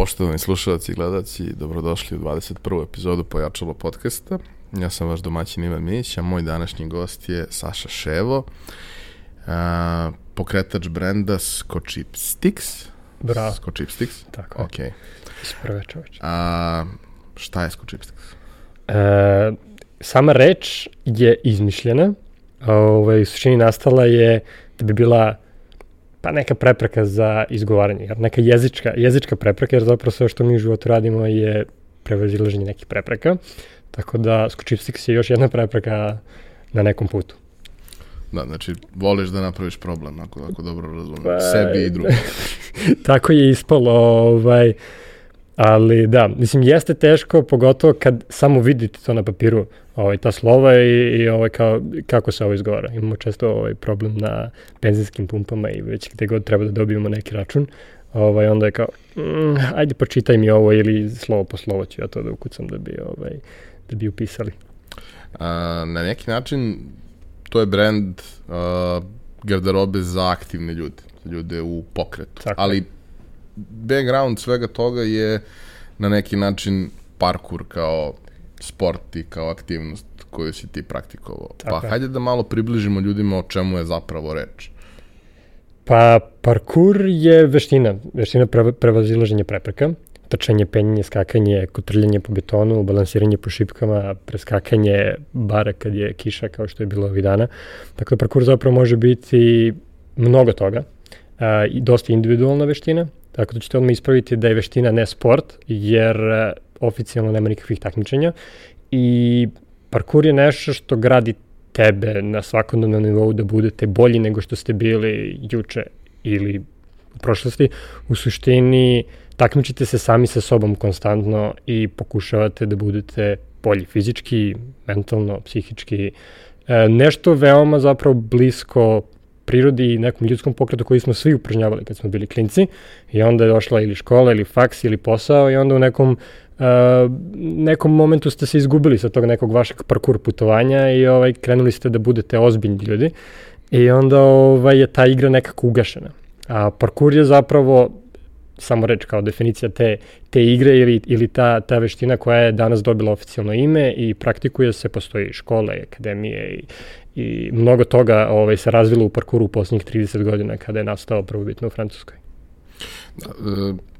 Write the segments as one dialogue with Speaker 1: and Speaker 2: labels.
Speaker 1: Poštovani slušalci i gledalci, dobrodošli u 21. epizodu Pojačalo podcasta. Ja sam vaš domaćin Ivan Minić, a moj današnji gost je Saša Ševo, a, pokretač brenda Sko Sticks.
Speaker 2: Bravo.
Speaker 1: Sko Sticks?
Speaker 2: Tako
Speaker 1: Ok.
Speaker 2: Isprve čoveč.
Speaker 1: A, šta je Sko Sticks?
Speaker 2: E, sama reč je izmišljena, ovaj, u suštini nastala je da bi bila pa neka prepreka za izgovaranje, jer neka jezička, jezička prepreka, jer zapravo sve što mi u životu radimo je prevazilaženje nekih prepreka, tako da Skočipstiks je još jedna prepreka na nekom putu.
Speaker 1: Da, znači, voliš da napraviš problem, ako, ako dobro razumem,
Speaker 2: Pa,
Speaker 1: sebi i drugim.
Speaker 2: tako je ispalo, ovaj, ali da, mislim, jeste teško, pogotovo kad samo vidite to na papiru, ovaj, ta slova i, i ovaj, kao, kako se ovo izgovara. Imamo često ovaj, problem na benzinskim pumpama i već gde god treba da dobijemo neki račun, ovaj, onda je kao, mm, ajde počitaj mi ovo ili slovo po slovo ću ja to da ukucam da bi, ovaj, da bi upisali.
Speaker 1: A, na neki način, to je brand garderobe za aktivne ljude, ljude u pokretu.
Speaker 2: Tako.
Speaker 1: Ali background svega toga je na neki način parkur kao sport i kao aktivnost koju si ti praktikovao.
Speaker 2: Tako
Speaker 1: pa
Speaker 2: je.
Speaker 1: hajde da malo približimo ljudima o čemu je zapravo reč.
Speaker 2: Pa parkur je veština, veština pre, prevazilaženja prepreka, trčanje, penjanje, skakanje, kotrljanje po betonu, balansiranje po šipkama, preskakanje bara kad je kiša kao što je bilo ovih dana. Tako da parkur zapravo može biti mnogo toga a, i dosta individualna veština, tako da ćete odmah ispraviti da je veština ne sport, jer a, oficijalno nema nikakvih takmičenja i parkur je nešto što gradi tebe na svakodnevnom nivou da budete bolji nego što ste bili juče ili u prošlosti. U suštini takmičite se sami sa sobom konstantno i pokušavate da budete bolji fizički, mentalno, psihički. E, nešto veoma zapravo blisko prirodi i nekom ljudskom pokretu koji smo svi upražnjavali kad smo bili klinci i onda je došla ili škola ili faks ili posao i onda u nekom uh, nekom momentu ste se izgubili sa tog nekog vašeg parkur putovanja i ovaj krenuli ste da budete ozbiljni ljudi i onda ovaj je ta igra nekako ugašena. A parkur je zapravo samo reč kao definicija te, te igre ili, ili ta, ta veština koja je danas dobila oficijalno ime i praktikuje se, postoji škole, akademije i, i mnogo toga ovaj, se razvilo u parkuru u posljednjih 30 godina kada je nastao prvobitno u Francuskoj.
Speaker 1: E,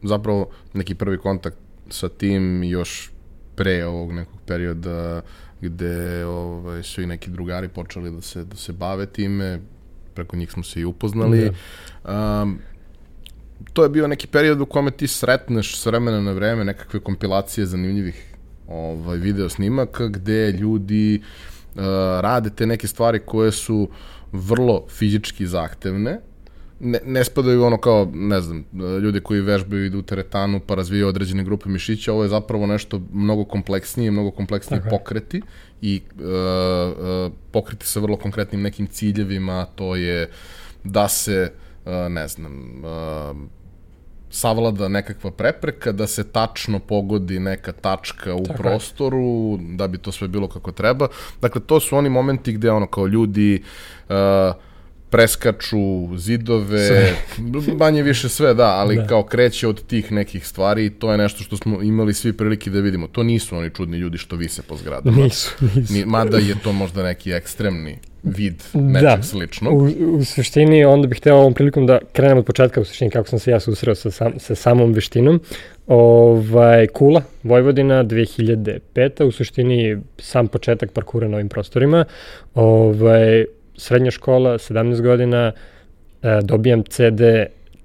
Speaker 1: zapravo neki prvi kontakt sa tim još pre ovog nekog perioda gde ovaj, su i neki drugari počeli da se, da se bave time, preko njih smo se i upoznali. Um, to je bio neki period u kome ti sretneš s vremena na vreme nekakve kompilacije zanimljivih ovaj, video snimaka gde ljudi uh, rade te neke stvari koje su vrlo fizički zahtevne, ne, ne spadaju ono kao, ne znam, ljudi koji vežbaju idu u teretanu pa razvijaju određene grupe mišića, ovo je zapravo nešto mnogo kompleksnije, mnogo kompleksnije
Speaker 2: Tako je.
Speaker 1: pokreti i uh, uh, pokreti sa vrlo konkretnim nekim ciljevima, to je da se, uh, ne znam, uh, savlada nekakva prepreka, da se tačno pogodi neka tačka u
Speaker 2: Tako je.
Speaker 1: prostoru, da bi to sve bilo kako treba. Dakle, to su oni momenti gde ono kao ljudi uh, preskaču zidove,
Speaker 2: Sve.
Speaker 1: manje više sve, da, ali da.
Speaker 2: Da.
Speaker 1: kao kreće od tih nekih stvari i to je nešto što smo imali svi prilike da vidimo. To nisu oni čudni ljudi što vise po zgradama.
Speaker 2: Nisu, nisu.
Speaker 1: Ni, mada je to možda neki ekstremni vid nečeg
Speaker 2: Da.
Speaker 1: sličnog.
Speaker 2: U, u suštini, onda bih hteo ovom prilikom da krenem od početka, u suštini kako sam se ja susreo sa, sam, sa samom veštinom. Ovaj, Kula, Vojvodina, 2005. U suštini sam početak parkura na ovim prostorima. Ovaj, srednja škola, 17 godina, e, dobijam CD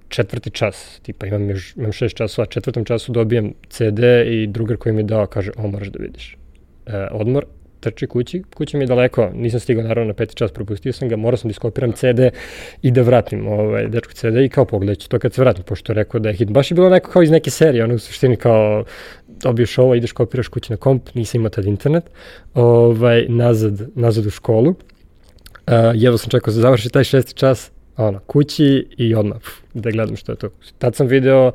Speaker 2: četvrti čas, tipa imam, još, imam šest časova, četvrtom času dobijem CD i drugar koji mi je dao kaže, ovo moraš da vidiš. E, odmor, trči kući, kuća mi je daleko, nisam stigao naravno na peti čas, propustio sam ga, morao sam da iskopiram CD i da vratim ovaj, dečku CD i kao pogledat ću to kad se vratim, pošto je rekao da je hit. Baš je bilo neko kao iz neke serije, ono u suštini kao dobiješ ovo, ideš kopiraš kući na komp, nisam imao tad internet, ovaj, nazad, nazad u školu. Uh, jedva sam čekao da se završi taj šesti čas, ono, kući i odmah pf, da gledam što je to. Tad sam video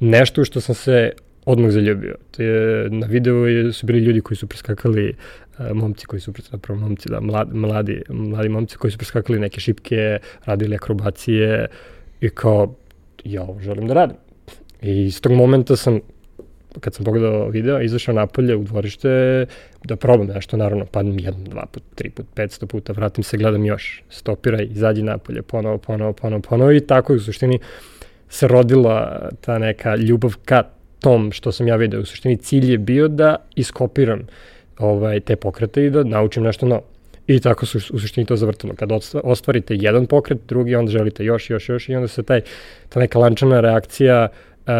Speaker 2: nešto što sam se odmah zaljubio. To je, na videu su bili ljudi koji su preskakali, uh, momci koji su, zapravo momci, da, mladi, mladi, mladi momci koji su preskakali neke šipke, radili akrobacije i kao, ja ovo želim da radim. I iz tog momenta sam kad sam pogledao video, izašao napolje u dvorište da probam nešto, naravno, padnem jedan, dva put, tri put, petsto puta, vratim se, gledam još, stopiraj, izađi napolje, ponovo, ponovo, ponovo, ponovo i tako u suštini se rodila ta neka ljubav ka tom što sam ja video. U suštini cilj je bio da iskopiram ovaj, te pokrete i da naučim nešto novo. I tako su u suštini to zavrtilo. Kad ostvarite jedan pokret, drugi, onda želite još, još, još i onda se taj, ta neka lančana reakcija uh,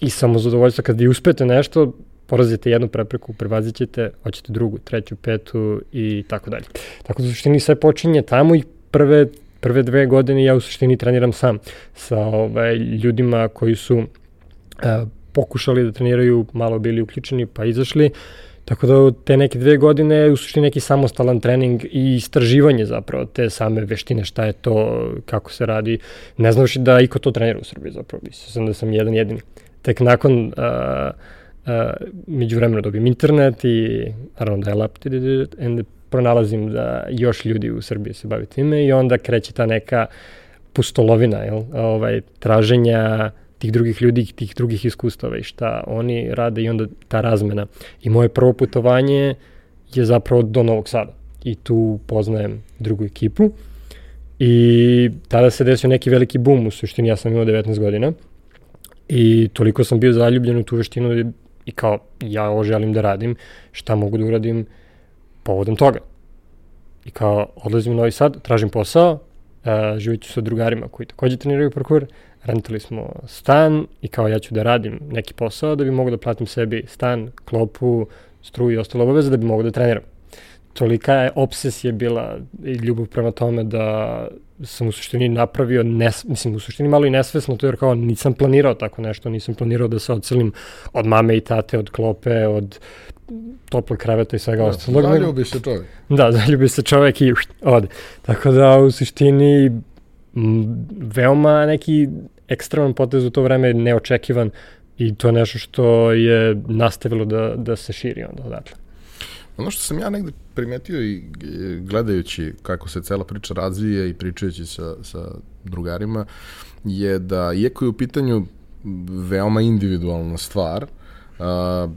Speaker 2: i samozadovoljstvo kad vi uspete nešto, porazite jednu prepreku, prevazit ćete, hoćete drugu, treću, petu i tako dalje. Tako da u suštini sve počinje tamo i prve, prve dve godine ja u suštini treniram sam sa ovaj, ljudima koji su a, pokušali da treniraju, malo bili uključeni pa izašli. Tako da te neke dve godine je u suštini neki samostalan trening i istraživanje zapravo te same veštine, šta je to, kako se radi. Ne znaš da iko to trenira u Srbiji zapravo, mislim da sam jedan jedini tek nakon uh, uh, među vremena dobijem internet i naravno da je lap and pronalazim da još ljudi u Srbiji se bavi time i onda kreće ta neka pustolovina, jel? Ovaj, traženja tih drugih ljudi, tih drugih iskustava i šta oni rade i onda ta razmena. I moje prvo putovanje je zapravo do Novog Sada i tu poznajem drugu ekipu i tada se desio neki veliki bum, u suštini ja sam imao 19 godina I toliko sam bio zaljubljen u tu veštinu i kao ja ovo želim da radim, šta mogu da uradim povodom toga. I kao odlazim u Novi Sad, tražim posao, uh, živit ću sa drugarima koji takođe treniraju parkour, rentali smo stan i kao ja ću da radim neki posao da bi mogu da platim sebi stan, klopu, struju i ostalo obaveze da bi mogu da treniram tolika je obsesija bila i ljubav prema tome da sam u suštini napravio, nes, mislim u suštini malo i nesvesno, to jer kao nisam planirao tako nešto, nisam planirao da se odselim od mame i tate, od klope, od tople kreveta i svega
Speaker 1: da,
Speaker 2: ostalog.
Speaker 1: Zaljubi se čovjek.
Speaker 2: Da, zaljubi se čovjek i ode. Tako da u suštini m, veoma neki ekstreman potez u to vreme neočekivan i to je nešto što je nastavilo da, da se širi onda odatle.
Speaker 1: Ono što sam ja negde primetio i gledajući kako se cela priča razvija i pričajući sa, sa drugarima, je da, iako je u pitanju veoma individualna stvar, a,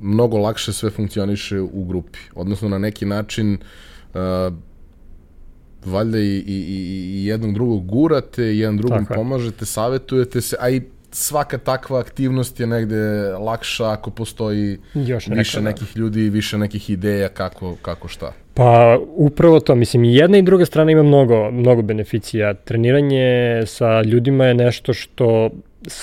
Speaker 1: mnogo lakše sve funkcioniše u grupi. Odnosno, na neki način a, valjda i, i, i jednog drugog gurate, jedan drugom Tako pomažete, savetujete se, a i svaka takva aktivnost je negde lakša ako postoji Još više neka, da. nekih ljudi, više nekih ideja kako, kako šta.
Speaker 2: Pa upravo to, mislim i jedna i druga strana ima mnogo, mnogo beneficija. Treniranje sa ljudima je nešto što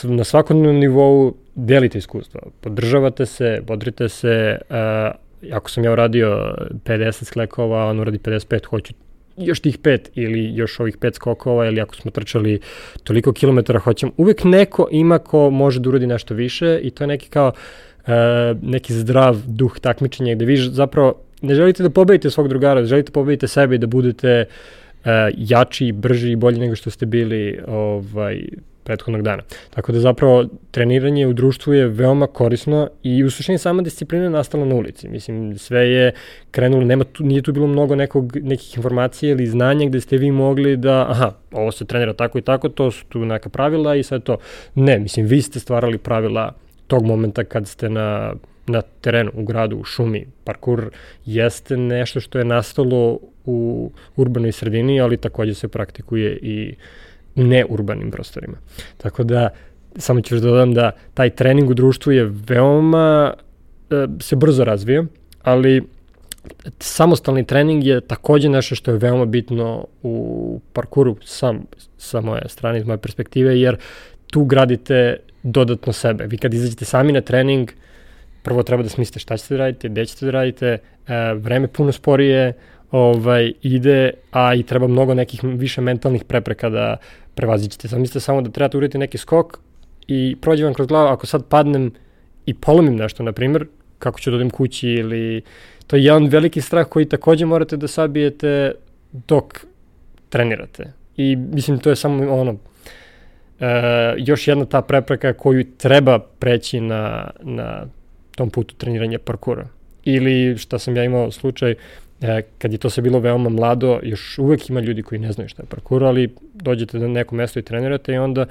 Speaker 2: na svakom nivou delite iskustva. Podržavate se, bodrite se, uh, ako sam ja uradio 50 sklekova, on uradi 55, hoću još tih pet ili još ovih pet skokova ili ako smo trčali toliko kilometara hoćemo, uvek neko ima ko može da uradi nešto više i to je neki kao uh, neki zdrav duh takmičenja gde vi zapravo ne želite da pobedite svog drugara, želite da pobedite sebe i da budete uh, jači, brži i bolji nego što ste bili ovaj, prethodnog dana. Tako da zapravo treniranje u društvu je veoma korisno i u suštini sama disciplina je nastala na ulici. Mislim, sve je krenulo, nema tu, nije tu bilo mnogo nekog, nekih informacija ili znanja gde ste vi mogli da, aha, ovo se trenira tako i tako, to su tu neka pravila i sve to. Ne, mislim, vi ste stvarali pravila tog momenta kad ste na na terenu, u gradu, u šumi. Parkur jeste nešto što je nastalo u urbanoj sredini, ali takođe se praktikuje i u neurbanim prostorima. Tako da, samo ću da dodam da taj trening u društvu je veoma, e, se brzo razvija, ali samostalni trening je takođe nešto što je veoma bitno u parkuru sam, sa moje strane, iz moje perspektive, jer tu gradite dodatno sebe. Vi kad izađete sami na trening, prvo treba da smislite šta ćete da radite, gde ćete da radite, e, vreme puno sporije, ovaj, ide, a i treba mnogo nekih više mentalnih prepreka da prevazićete. Sad mislite samo da trebate uraditi neki skok i prođe vam kroz glavu, ako sad padnem i polomim nešto, na primjer, kako ću da odem kući ili... To je jedan veliki strah koji takođe morate da sabijete dok trenirate. I mislim, to je samo ono, e, još jedna ta prepreka koju treba preći na, na tom putu treniranja parkura. Ili, šta sam ja imao slučaj, e, kad je to sve bilo veoma mlado, još uvek ima ljudi koji ne znaju šta je parkour, ali dođete na neko mesto i trenirate i onda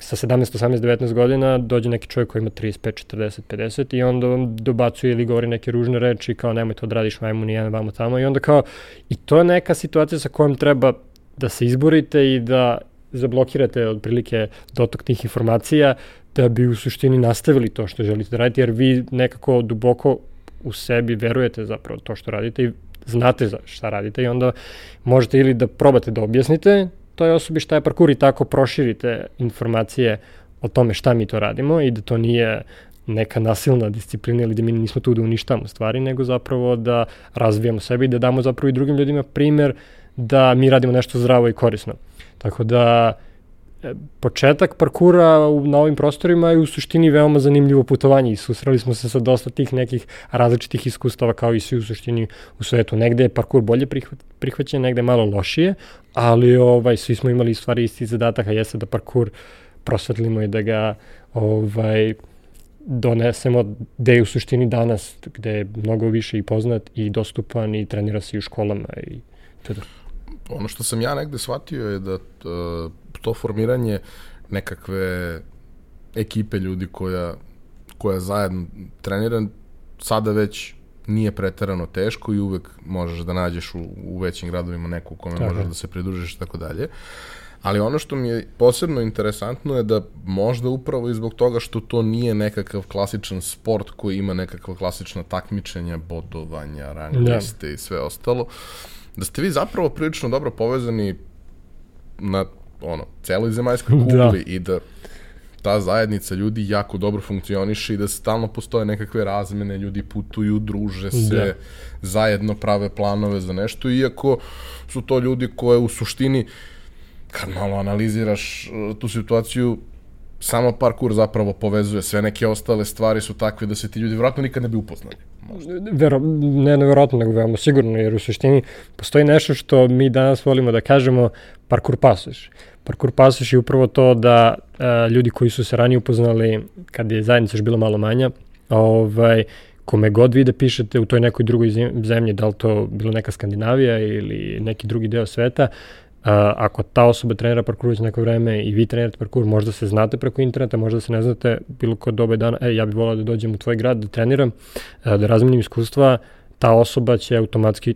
Speaker 2: sa 17, 18, 19 godina dođe neki čovjek koji ima 35, 40, 50 i onda vam dobacuje ili govori neke ružne reči kao nemoj to odradiš majmu ni jedan vamo tamo i onda kao i to je neka situacija sa kojom treba da se izborite i da zablokirate otprilike dotok tih informacija da bi u suštini nastavili to što želite da radite, jer vi nekako duboko u sebi verujete zapravo to što radite i znate za šta radite i onda možete ili da probate da objasnite toj osobi šta je parkour i tako proširite informacije o tome šta mi to radimo i da to nije neka nasilna disciplina ili da mi nismo tu da uništavamo stvari, nego zapravo da razvijamo sebe i da damo zapravo i drugim ljudima primer da mi radimo nešto zdravo i korisno. Tako da početak parkura na ovim prostorima je u suštini veoma zanimljivo putovanje i susreli smo se sa dosta tih nekih različitih iskustava kao i svi u suštini u svetu. Negde je parkur bolje prihvaćen, negde malo lošije, ali ovaj, svi smo imali stvari isti zadatak, a jeste da parkur prosvetlimo i da ga ovaj, donesemo gde je u suštini danas, gde je mnogo više i poznat i dostupan i trenira se i u školama i tada
Speaker 1: ono što sam ja negde shvatio je da e, to formiranje nekakve ekipe ljudi koja, koja zajedno trenira sada već nije preterano teško i uvek možeš da nađeš u, u većim gradovima neku u kome Tako. možeš da se pridružiš i tako dalje. Ali ono što mi je posebno interesantno je da možda upravo i zbog toga što to nije nekakav klasičan sport koji ima nekakva klasična takmičenja, bodovanja, rang liste da. i sve ostalo, da ste vi zapravo prilično dobro povezani na ono, celoj zemaljskoj da. kugli da. i da ta zajednica ljudi jako dobro funkcioniše i da stalno postoje nekakve razmene, ljudi putuju, druže se, da. zajedno prave planove za nešto, iako su to ljudi koje u suštini, kad malo analiziraš uh, tu situaciju, samo parkour zapravo povezuje, sve neke ostale stvari su takve da se ti ljudi vjerojatno nikad ne bi upoznali.
Speaker 2: Vero, ne nevjerojatno, nego veoma sigurno, jer u suštini postoji nešto što mi danas volimo da kažemo parkour pasoš. Parkour pasoš je upravo to da a, ljudi koji su se ranije upoznali kad je zajednica još bila malo manja, ovaj, kome god vi da pišete u toj nekoj drugoj zemlji, da li to bilo neka Skandinavija ili neki drugi deo sveta, ako ta osoba trenira parkour već neko vreme i vi trenirate parkour, možda se znate preko interneta, možda se ne znate bilo kod doba dana, e, ja bih volao da dođem u tvoj grad da treniram, da razmenim iskustva, ta osoba će automatski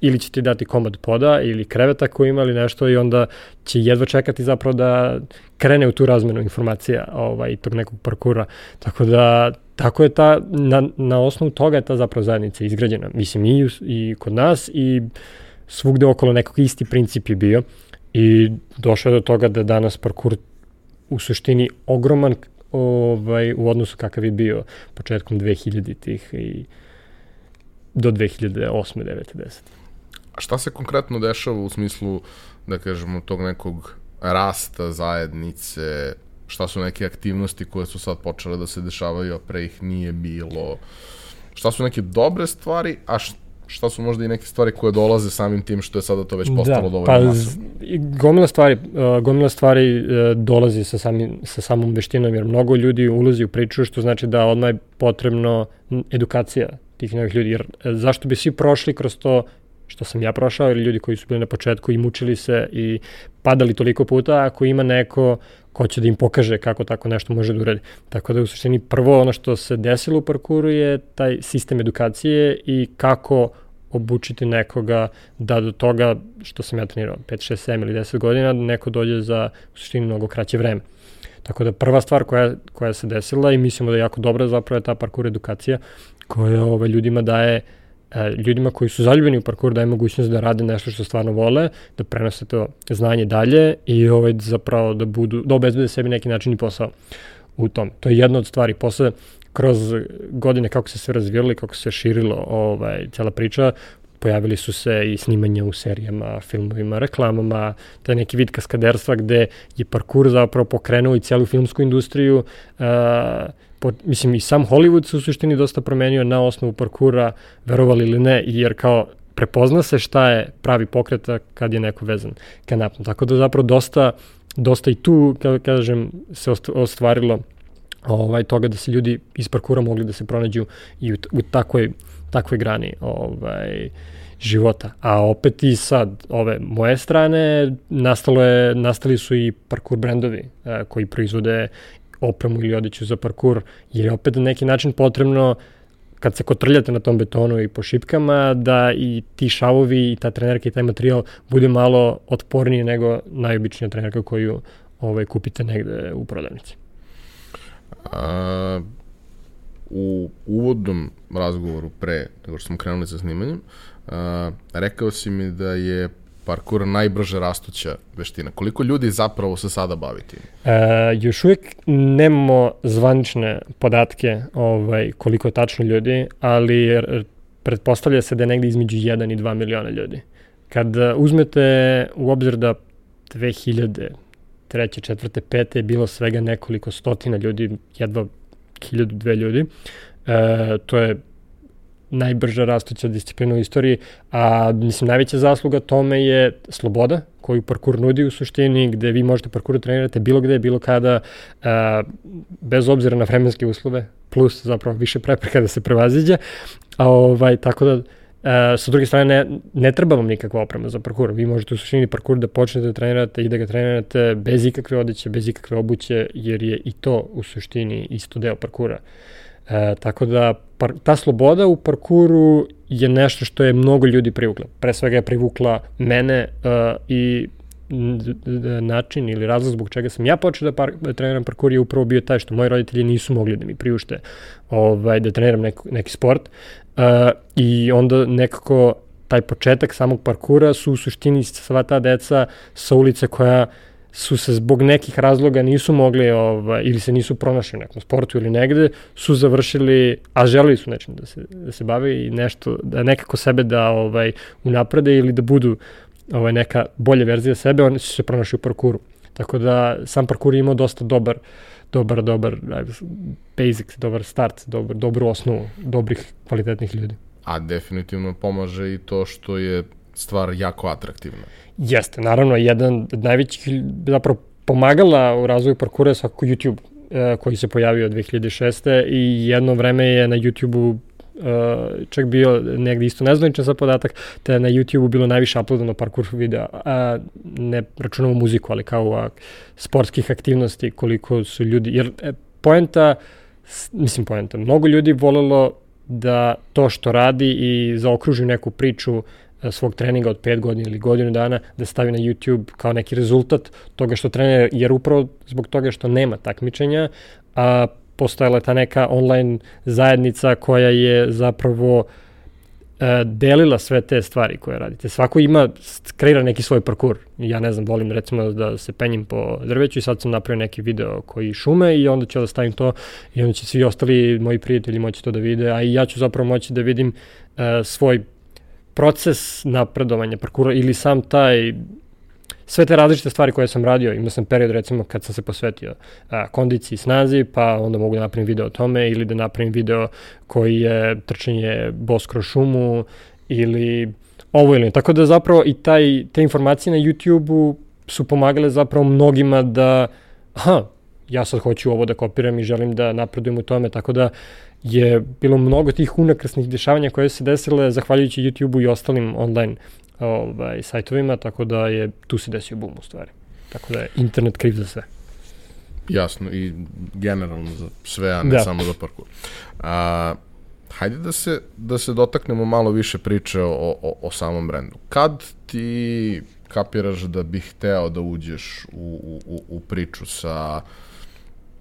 Speaker 2: ili će ti dati komad poda ili kreveta koji ima ili nešto i onda će jedva čekati zapravo da krene u tu razmenu informacija ovaj, tog nekog parkura. Tako da tako je ta, na, na osnovu toga je ta zapravo zajednica izgrađena. Mislim i, i kod nas i uh, svugde okolo nekog isti princip je bio i došao je do toga da danas parkour u suštini ogroman ovaj, u odnosu kakav je bio početkom 2000-ih i do 2008. 9. 10.
Speaker 1: A šta se konkretno dešava u smislu, da kažemo, tog nekog rasta zajednice, šta su neke aktivnosti koje su sad počele da se dešavaju, a pre ih nije bilo, šta su neke dobre stvari, a šta šta su možda i neke stvari koje dolaze samim tim što je sada to već da, postalo da, dovoljno pa, masovno?
Speaker 2: Gomila stvari, uh, gomila stvari uh, dolazi sa, samim, sa samom veštinom, jer mnogo ljudi ulazi u priču, što znači da odmah je potrebno edukacija tih novih ljudi, jer uh, zašto bi svi prošli kroz to što sam ja prošao ili ljudi koji su bili na početku i mučili se i padali toliko puta ako ima neko ko će da im pokaže kako tako nešto može da uradi. Tako da u suštini prvo ono što se desilo u parkuru je taj sistem edukacije i kako obučiti nekoga da do toga što sam ja trenirao 5, 6, 7 ili 10 godina neko dođe za u suštini mnogo kraće vreme. Tako da prva stvar koja, koja se desila i mislimo da je jako dobra zapravo je ta parkour edukacija koja ovaj, ljudima daje E, ljudima koji su zaljubljeni u parkour daje mogućnost da rade nešto što stvarno vole, da prenose to znanje dalje i ovaj, zapravo da, budu, da obezbede sebi neki način i posao u tom. To je jedna od stvari. Posle, kroz godine kako se sve razvijalo i kako se širilo ovaj, cela priča, pojavili su se i snimanja u serijama, filmovima, reklamama, to je neki vid kaskaderstva gde je parkour zapravo pokrenuo i celu filmsku industriju, uh, po, mislim i sam Hollywood se u suštini dosta promenio na osnovu parkura, verovali ili ne, jer kao prepozna se šta je pravi pokret kad je neko vezan ka napnu. Tako da zapravo dosta, dosta i tu, kažem, se ostvarilo ovaj, toga da se ljudi iz parkura mogli da se pronađu i u, u takvoj, takvoj grani. Ovaj, života. A opet i sad, ove moje strane, nastalo je, nastali su i parkour brendovi a, koji proizvode opremu ili odeću za parkour, jer je opet na neki način potrebno kad se kotrljate na tom betonu i po šipkama, da i ti šavovi i ta trenerka i taj materijal bude malo otporniji nego najobičnija trenerka koju ovaj, kupite negde u prodavnici.
Speaker 1: U uvodnom razgovoru pre nego što smo krenuli sa snimanjem, a, rekao si mi da je parkur najbrže rastuća veština. Koliko ljudi zapravo se sada bavi tim?
Speaker 2: E, još uvijek nemamo zvanične podatke ovaj, koliko je tačno ljudi, ali pretpostavlja se da je negde između 1 i 2 miliona ljudi. Kad uzmete u obzir da 2000, treće, četvrte, pete je bilo svega nekoliko stotina ljudi, jedva hiljadu, dve ljudi, e, to je najbrža rastuća disciplina u istoriji, a mislim najveća zasluga tome je sloboda koju parkur nudi u suštini, gde vi možete parkuru trenirate bilo gde, bilo kada, a, bez obzira na vremenske uslove, plus zapravo više prepreka da se prevaziđe, a ovaj, tako da E, sa druge strane, ne, ne treba vam nikakva oprema za parkur. Vi možete u suštini parkur da počnete da trenirate i da ga trenirate bez ikakve odeće, bez ikakve obuće, jer je i to u suštini isto deo parkura. E, tako da par, ta sloboda u parkuru je nešto što je mnogo ljudi privukla. Pre svega je privukla mene e, i način ili razlog zbog čega sam ja počeo da, par, da treniram parkur je upravo bio taj što moji roditelji nisu mogli da mi priušte ovaj, da treniram neko, neki sport uh, i onda nekako taj početak samog parkura su u suštini sva ta deca sa ulice koja su se zbog nekih razloga nisu mogli ovaj, ili se nisu pronašli u nekom sportu ili negde, su završili, a želeli su nečim da se, da se bave i nešto, da nekako sebe da ovaj, unaprede ili da budu ovaj, neka bolja verzija sebe, oni su se pronašli u parkuru. Tako da sam parkur je imao dosta dobar, dobar, dobar basic, dobar start, dobar, dobru osnovu dobrih, kvalitetnih ljudi.
Speaker 1: A definitivno pomaže i to što je stvar jako atraktivna.
Speaker 2: Jeste, naravno, jedan od najvećih zapravo pomagala u razvoju parkura je svakako YouTube e, koji se pojavio 2006. i jedno vreme je na YouTube-u uh, čak bio negde isto nezvaničan sa podatak, te na YouTube-u bilo najviše uploadano parkour videa, a ne računamo muziku, ali kao a, sportskih aktivnosti, koliko su ljudi, jer e, poenta, mislim poenta, mnogo ljudi volelo da to što radi i zaokruži neku priču e, svog treninga od 5 godina ili godinu dana da stavi na YouTube kao neki rezultat toga što trenira, jer upravo zbog toga što nema takmičenja, a postojala ta neka online zajednica koja je zapravo e, delila sve te stvari koje radite. Svako ima, kreira neki svoj parkur. Ja ne znam, volim recimo da se penjim po drveću i sad sam napravio neki video koji šume i onda ću da stavim to i onda će svi ostali moji prijatelji moći to da vide, a i ja ću zapravo moći da vidim e, svoj proces napredovanja parkura ili sam taj sve te različite stvari koje sam radio, imao sam period recimo kad sam se posvetio a, kondiciji, snazi, pa onda mogu da napravim video o tome ili da napravim video koji je trčanje bos kroz šumu ili ovo ili Tako da zapravo i taj, te informacije na YouTube-u su pomagale zapravo mnogima da aha, ja sad hoću ovo da kopiram i želim da napredujem u tome, tako da je bilo mnogo tih unakrasnih dešavanja koje se desile zahvaljujući YouTube-u i ostalim online ovaj, sajtovima, tako da je tu se desio boom u stvari. Tako da je internet kriv za sve.
Speaker 1: Jasno, i generalno za sve, a ne da. samo za parkour. A, hajde da se, da se dotaknemo malo više priče o, o, o samom brendu. Kad ti kapiraš da bih hteo da uđeš u, u, u priču sa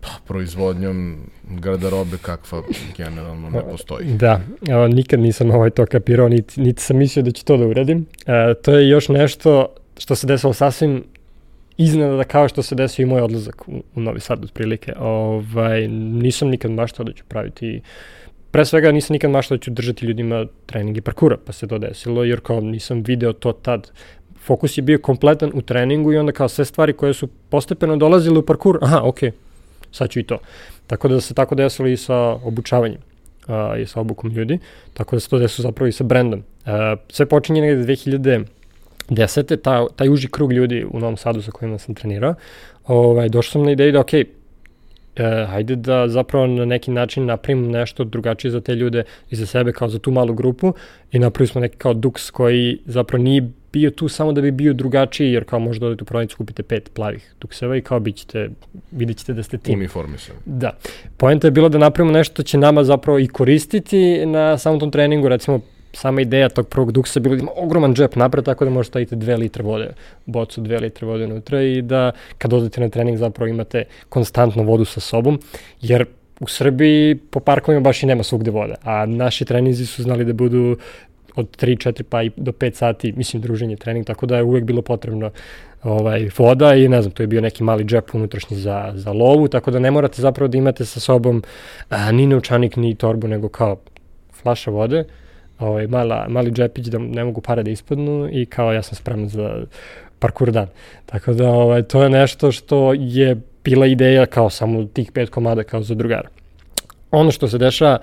Speaker 1: pa, proizvodnjom garderobe kakva generalno ne postoji.
Speaker 2: Da, o, nikad nisam ovaj to kapirao, niti, niti sam mislio da ću to da uradim. E, to je još nešto što se desilo sasvim iznenada kao što se desio i moj odlazak u, u Novi Sad otprilike. Ovaj, nisam nikad maštao da ću praviti Pre svega nisam nikad maštao da ću držati ljudima treningi parkura, pa se to desilo, jer kao nisam video to tad. Fokus je bio kompletan u treningu i onda kao sve stvari koje su postepeno dolazile u parkur, aha, okej, okay, sad ću i to. Tako da se tako desilo i sa obučavanjem a, i sa obukom ljudi, tako da se to desilo zapravo i sa brendom. A, sve počinje negde 2010. Ta, taj uži krug ljudi u Novom Sadu sa kojima sam trenirao, ovaj, došao sam na ideju da, ok, e, hajde da zapravo na neki način napravimo nešto drugačije za te ljude i za sebe kao za tu malu grupu i napravili smo neki kao duks koji zapravo nije bio tu samo da bi bio drugačiji, jer kao možda odete u prodavnicu kupite pet plavih dukseva i kao bit ćete, vidjet ćete da ste tim.
Speaker 1: Uniformisani.
Speaker 2: Da. Poenta je bilo da napravimo nešto što će nama zapravo i koristiti na samom tom treningu, recimo sama ideja tog prvog duksa bila da ima ogroman džep napred, tako da možete staviti dve litre vode, bocu dve litre vode unutra i da kad odete na trening zapravo imate konstantno vodu sa sobom, jer u Srbiji po parkovima baš i nema svugde vode, a naši treninzi su znali da budu od 3, 4 pa i do 5 sati, mislim, druženje, trening, tako da je uvek bilo potrebno ovaj, voda i ne znam, to je bio neki mali džep unutrašnji za, za lovu, tako da ne morate zapravo da imate sa sobom a, ni naučanik, ni torbu, nego kao flaša vode, ovaj, mala, mali džepić da ne mogu pare da ispadnu i kao ja sam spreman za parkour dan. Tako da ovaj, to je nešto što je bila ideja kao samo tih pet komada kao za drugara. Ono što se dešava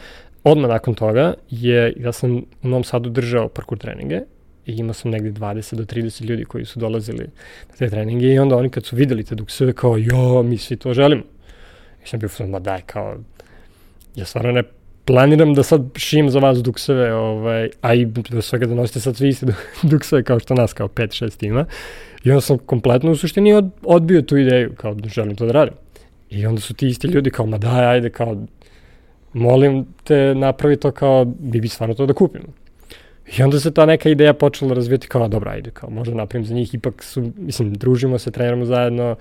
Speaker 2: odmah nakon toga je, ja sam u Novom Sadu držao parkour treninge i imao sam negde 20 do 30 ljudi koji su dolazili na te treninge i onda oni kad su videli te dukseve kao, jo, mi svi to želimo. I sam bio ma daj, kao, ja stvarno ne planiram da sad šijem za vas dukseve, ovaj, a i do svega da nosite sad svi isti dukseve kao što nas, kao 5-6 ima. I onda sam kompletno u suštini od, odbio tu ideju, kao želim to da radim. I onda su ti isti ljudi kao, ma daj, ajde, kao, molim te napravi to kao, bi bi stvarno to da kupimo. I onda se ta neka ideja počela razvijeti kao, dobra, ajde, kao, možda napravim za njih, ipak su, mislim, družimo se, treniramo zajedno,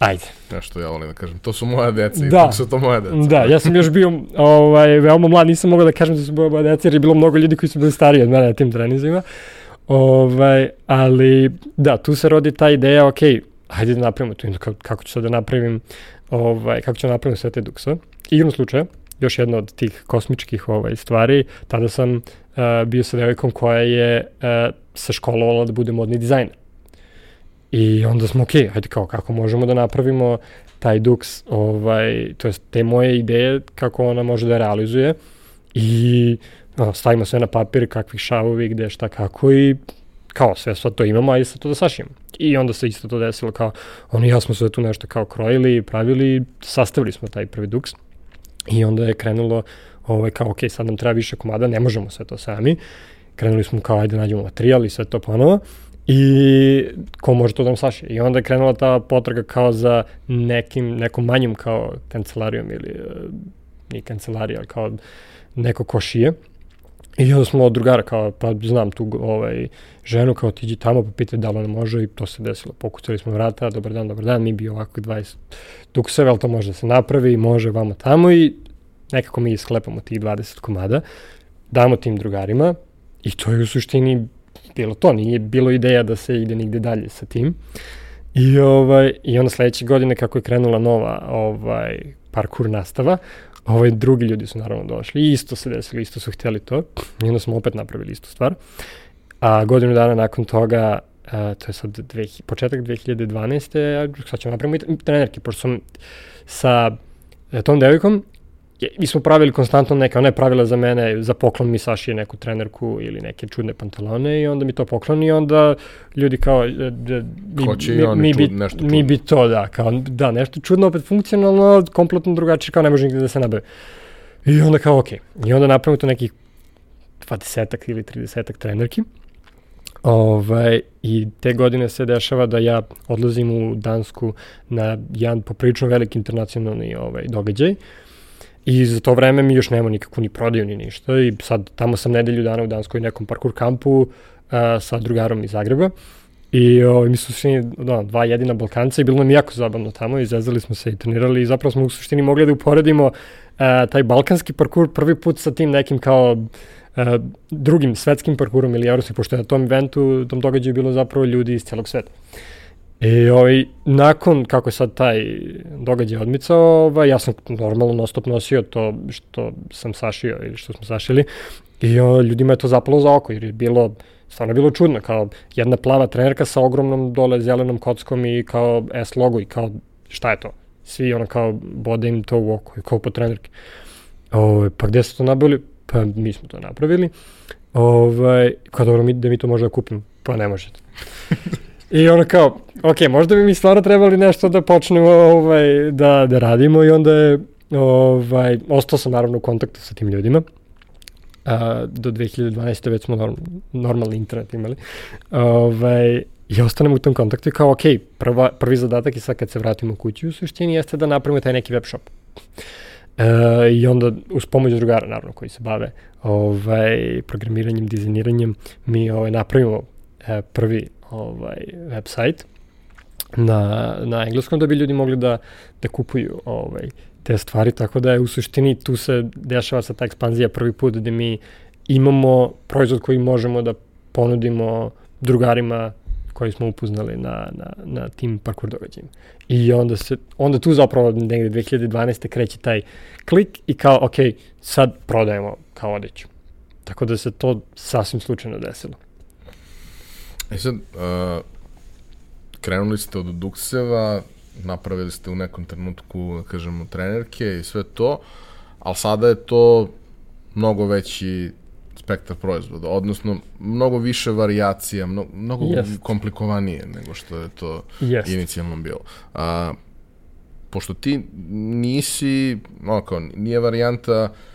Speaker 2: Ajde.
Speaker 1: Ja što ja volim da kažem, to su moja deca,
Speaker 2: da.
Speaker 1: ipak su to moja deca.
Speaker 2: Da, ja sam još bio ovaj, veoma mlad, nisam mogao da kažem da su moja deca, jer je bilo mnogo ljudi koji su bili stariji od mene na tim trenizima. Ovaj, ali da, tu se rodi ta ideja, ok, hajde da napravimo to, kako ću sad da napravim, ovaj, kako ću da napravim sve te dukse. Igrom slučaja, još jedna od tih kosmičkih ovaj, stvari, tada sam uh, bio sa devojkom koja je uh, se školovala da bude modni dizajner. I onda smo, ok, hajde kao, kako možemo da napravimo taj duks, ovaj, to je te moje ideje, kako ona može da realizuje i no, stavimo sve na papir, kakvi šavovi, gde, šta, kako i kao sve sve to imamo, ajde sad to da sašijemo. I onda se isto to desilo kao, oni ja smo sve tu nešto kao krojili, pravili, sastavili smo taj prvi duks i onda je krenulo ovaj, kao, ok, sad nam treba više komada, ne možemo sve to sami. Krenuli smo kao, ajde nađemo materijal i sve to ponovo. I ko može to da nam saše? I onda je krenula ta potraga kao za nekim, nekom manjim kao kancelarijom ili uh, ni kancelarija, kao neko ko šije. I onda smo od drugara kao, pa znam tu ovaj, ženu kao tiđi tamo pa pita da li ona može i to se desilo. Pokucali smo vrata, dobar dan, dobar dan, mi bi ovako 20 tukseva, ali to može da se napravi, može vamo tamo i nekako mi isklepamo tih 20 komada, damo tim drugarima i to je u suštini bilo to, nije bilo ideja da se ide nigde dalje sa tim. I, ovaj, i onda sledeće godine kako je krenula nova ovaj, parkour nastava, ovaj, drugi ljudi su naravno došli isto se desilo, isto su hteli to i onda smo opet napravili istu stvar. A godinu dana nakon toga, a, to je sad dve, početak 2012. sad ćemo napraviti trenerke, pošto sam sa e, tom devojkom mi smo pravili konstantno neka, ona je pravila za mene, za poklon mi sašije neku trenerku ili neke čudne pantalone i onda mi to pokloni i onda ljudi kao, da,
Speaker 1: mi, Hoće mi, mi,
Speaker 2: bi,
Speaker 1: nešto
Speaker 2: čudno. mi bi to, da, kao, da, nešto čudno, opet funkcionalno, kompletno drugačije, kao ne može nigde da se nabe. I onda kao, okej, okay. i onda napravimo to nekih 20 ili 30 trenerki. Ovaj, I te godine se dešava da ja odlazim u Dansku na jedan poprilično veliki internacionalni ovaj, događaj. Uh, I za to vreme mi još nema nikakvu ni prodaju ni ništa i sad tamo sam nedelju dana u Danskoj nekom parkour kampu uh, sa drugarom iz Zagreba i o, mi su svi da, dva jedina Balkanca i bilo nam jako zabavno tamo, izvezali smo se i trenirali i zapravo smo u suštini mogli da uporedimo uh, taj balkanski parkur prvi put sa tim nekim kao uh, drugim svetskim parkurom ili evropskim, pošto je na tom eventu, tom događaju bilo zapravo ljudi iz celog sveta. I ovaj, nakon kako je sad taj događaj odmicao, ovaj, ja sam normalno non nosio to što sam sašio ili što smo sašili i o, ljudima je to zapalo za oko jer je bilo stvarno bilo čudno, kao jedna plava trenerka sa ogromnom dole zelenom kockom i kao S logo i kao šta je to? Svi ono kao bode im to u oko i kao po trenerki. O, ovaj, pa gde ste to nabavili? Pa mi smo to napravili. Ovaj, kao dobro, mi, da mi to možemo da kupimo? Pa ne možete. I ono kao, ok, možda bi mi stvarno trebali nešto da počnemo ovaj, da, da radimo i onda je, ovaj, ostao sam naravno u kontaktu sa tim ljudima. A, do 2012. već smo norm, normalni internet imali. Ovaj, I ostanem u tom kontaktu i kao, ok, prva, prvi zadatak je sad kad se vratimo kući u suštini jeste da napravimo taj neki web shop. E, I onda uz pomoć drugara, naravno, koji se bave ovaj, programiranjem, dizajniranjem, mi ovaj, napravimo e, prvi ovaj, website na, na engleskom da bi ljudi mogli da, da kupuju ovaj, te stvari, tako da je u suštini tu se dešava sa ta ekspanzija prvi put gde mi imamo proizvod koji možemo da ponudimo drugarima koji smo upoznali na, na, na tim parkour događajima. I onda, se, onda tu zapravo negde 2012. kreće taj klik i kao, ok, sad prodajemo kao odeću. Tako da se to sasvim slučajno desilo.
Speaker 1: E sad, uh, krenuli ste od Dukseva, napravili ste u nekom trenutku, da kažemo, trenerke i sve to, ali sada je to mnogo veći spektar proizvoda, odnosno mnogo više varijacija, mnogo, mnogo yes. komplikovanije nego što je to yes. inicijalno bilo. A, pošto ti nisi, no, kao, nije varijanta e,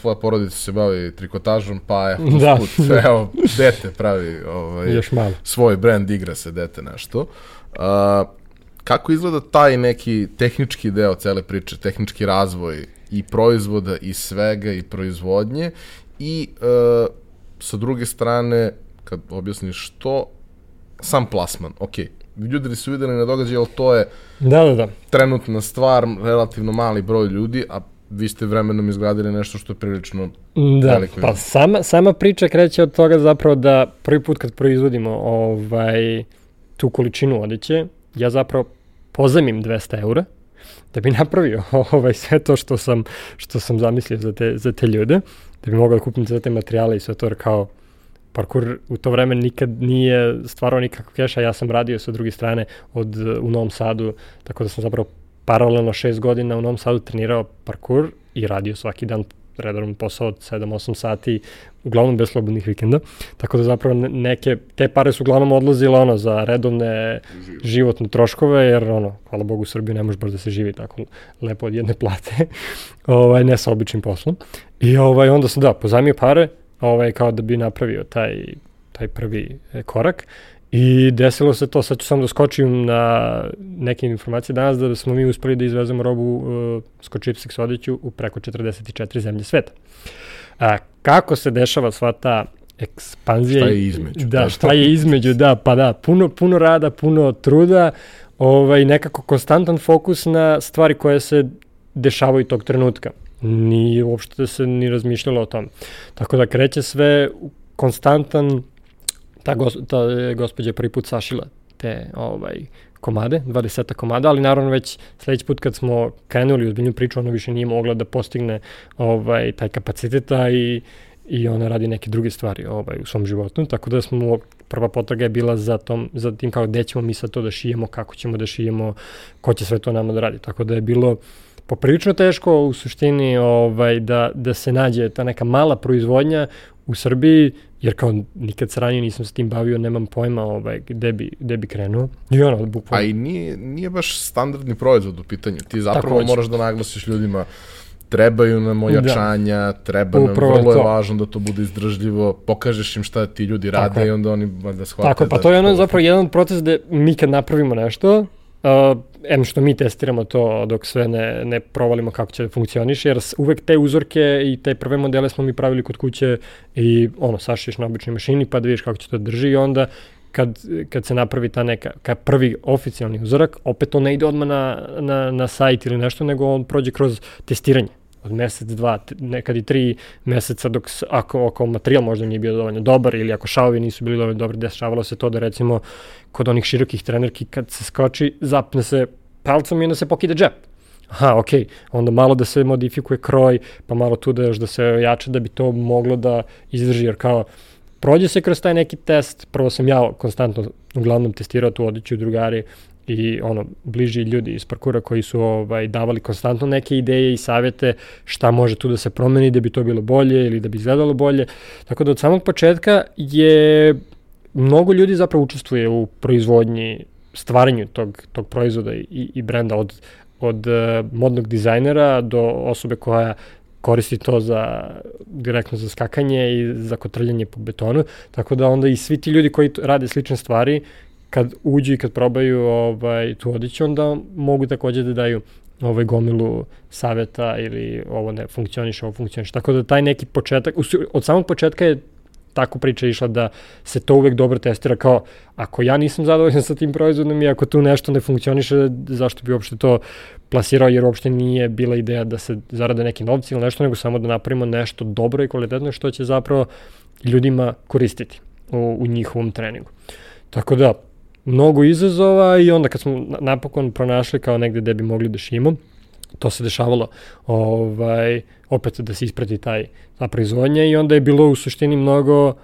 Speaker 1: tvoja porodica se bavi trikotažom, pa je da. put, evo, dete pravi ovaj,
Speaker 2: Još malo.
Speaker 1: svoj brand, igra se dete nešto. A, kako izgleda taj neki tehnički deo cele priče, tehnički razvoj i proizvoda i svega i proizvodnje i e, sa druge strane, kad objasniš to, sam plasman, ok, ljudi su videli na događaj, ali to je
Speaker 2: da, da, da.
Speaker 1: trenutna stvar, relativno mali broj ljudi, a vi ste vremenom izgradili nešto što je prilično
Speaker 2: da, veliko. Pa sama, sama priča kreće od toga zapravo da prvi put kad proizvodimo ovaj, tu količinu odeće, ja zapravo pozemim 200 eura da bi napravio ovaj, sve to što sam, što sam zamislio za te, za te ljude da bi mogao da kupim sve te materijale i sve to, kao parkour u to vreme nikad nije stvarao nikakav keša, ja sam radio sa druge strane od, u Novom Sadu, tako da sam zapravo paralelno šest godina u Novom Sadu trenirao parkour i radio svaki dan redovan posao od 7-8 sati, uglavnom bez slobodnih vikenda. Tako da zapravo neke, te pare su uglavnom odlazile ono za redovne životne troškove, jer ono, hvala Bogu u Srbiji ne može baš da se živi tako lepo od jedne plate, ovaj, ne sa običnim poslom. I ovaj, onda sam da, pozajmio pare, ovaj, kao da bi napravio taj, taj prvi e, korak I desilo se to, sad ću samo da skočim na neke informacije danas, da smo mi uspeli da izvezemo robu uh, Skočipsix odeću u preko 44 zemlje sveta. A, kako se dešava sva ta ekspanzija?
Speaker 1: Šta je između?
Speaker 2: Da, šta je između, da, pa da, puno, puno rada, puno truda, ovaj, nekako konstantan fokus na stvari koje se dešavaju tog trenutka. Ni uopšte se ni razmišljalo o tom. Tako da kreće sve konstantan ta, gos, ta gospođa prvi put sašila te ovaj, komade, 20 komada, ali naravno već sledeći put kad smo krenuli u zbiljnu priču, ona više nije mogla da postigne ovaj, taj kapaciteta i, i ona radi neke druge stvari ovaj, u svom životu, tako da smo prva potraga je bila za, tom, za tim kao gde ćemo mi sad to da šijemo, kako ćemo da šijemo, ko će sve to nama da radi, tako da je bilo poprilično teško u suštini ovaj, da, da se nađe ta neka mala proizvodnja u Srbiji, jer kao nikad se ranije nisam se tim bavio, nemam pojma ovaj, gde, bi, gde bi krenuo. I ono, bukvalno.
Speaker 1: A i nije, nije baš standardni proizvod u pitanju. Ti zapravo moraš da naglasiš ljudima trebaju nam da. ojačanja, da. treba nam, Upravo vrlo je to. važno da to bude izdržljivo, pokažeš im šta ti ljudi rade Tako i onda oni da shvate.
Speaker 2: Tako, pa
Speaker 1: da
Speaker 2: to je ono zapravo jedan proces gde mi kad napravimo nešto, Uh, em što mi testiramo to dok sve ne, ne provalimo kako će da funkcioniše, jer uvek te uzorke i te prve modele smo mi pravili kod kuće i ono, sašiš na običnoj mašini pa da vidiš kako će to da drži i onda kad, kad se napravi ta neka, kad prvi oficijalni uzorak, opet to ne ide odmah na, na, na sajt ili nešto, nego on prođe kroz testiranje mesec, dva, nekad i tri meseca dok, ako, ako materijal možda nije bio dovoljno dobar ili ako šavovi nisu bili dovoljno dobri, dešavalo se to da recimo kod onih širokih trenerki kad se skoči, zapne se palcom i onda se pokide džep. Aha, ok, onda malo da se modifikuje kroj, pa malo tu da još da se jače da bi to moglo da izdrži, jer kao prođe se kroz taj neki test, prvo sam ja konstantno uglavnom testirao tu odiću drugari, i ono bliži ljudi iz parkura koji su ovaj davali konstantno neke ideje i savete šta može tu da se promeni da bi to bilo bolje ili da bi izgledalo bolje. Tako da od samog početka je mnogo ljudi zapravo učestvuje u proizvodnji, stvaranju tog, tog proizvoda i, i brenda od, od uh, modnog dizajnera do osobe koja koristi to za direktno za skakanje i za kotrljanje po betonu, tako da onda i svi ti ljudi koji rade slične stvari kad uđu i kad probaju ovaj, tu odiću, onda mogu takođe da daju ovaj gomilu saveta ili ovo ne funkcioniše, ovo funkcioniše. Tako da taj neki početak, od samog početka je tako priča išla da se to uvek dobro testira kao ako ja nisam zadovoljan sa tim proizvodom i ako tu nešto ne funkcioniše, zašto bi uopšte to plasirao jer uopšte nije bila ideja da se zarade neki novci ili nešto, nego samo da napravimo nešto dobro i kvalitetno što će zapravo ljudima koristiti u, u njihovom treningu. Tako da, mnogo izazova i onda kad smo napokon pronašli kao negde gde bi mogli da šimo, to se dešavalo ovaj, opet da se isprati taj, ta proizvodnja i onda je bilo u suštini mnogo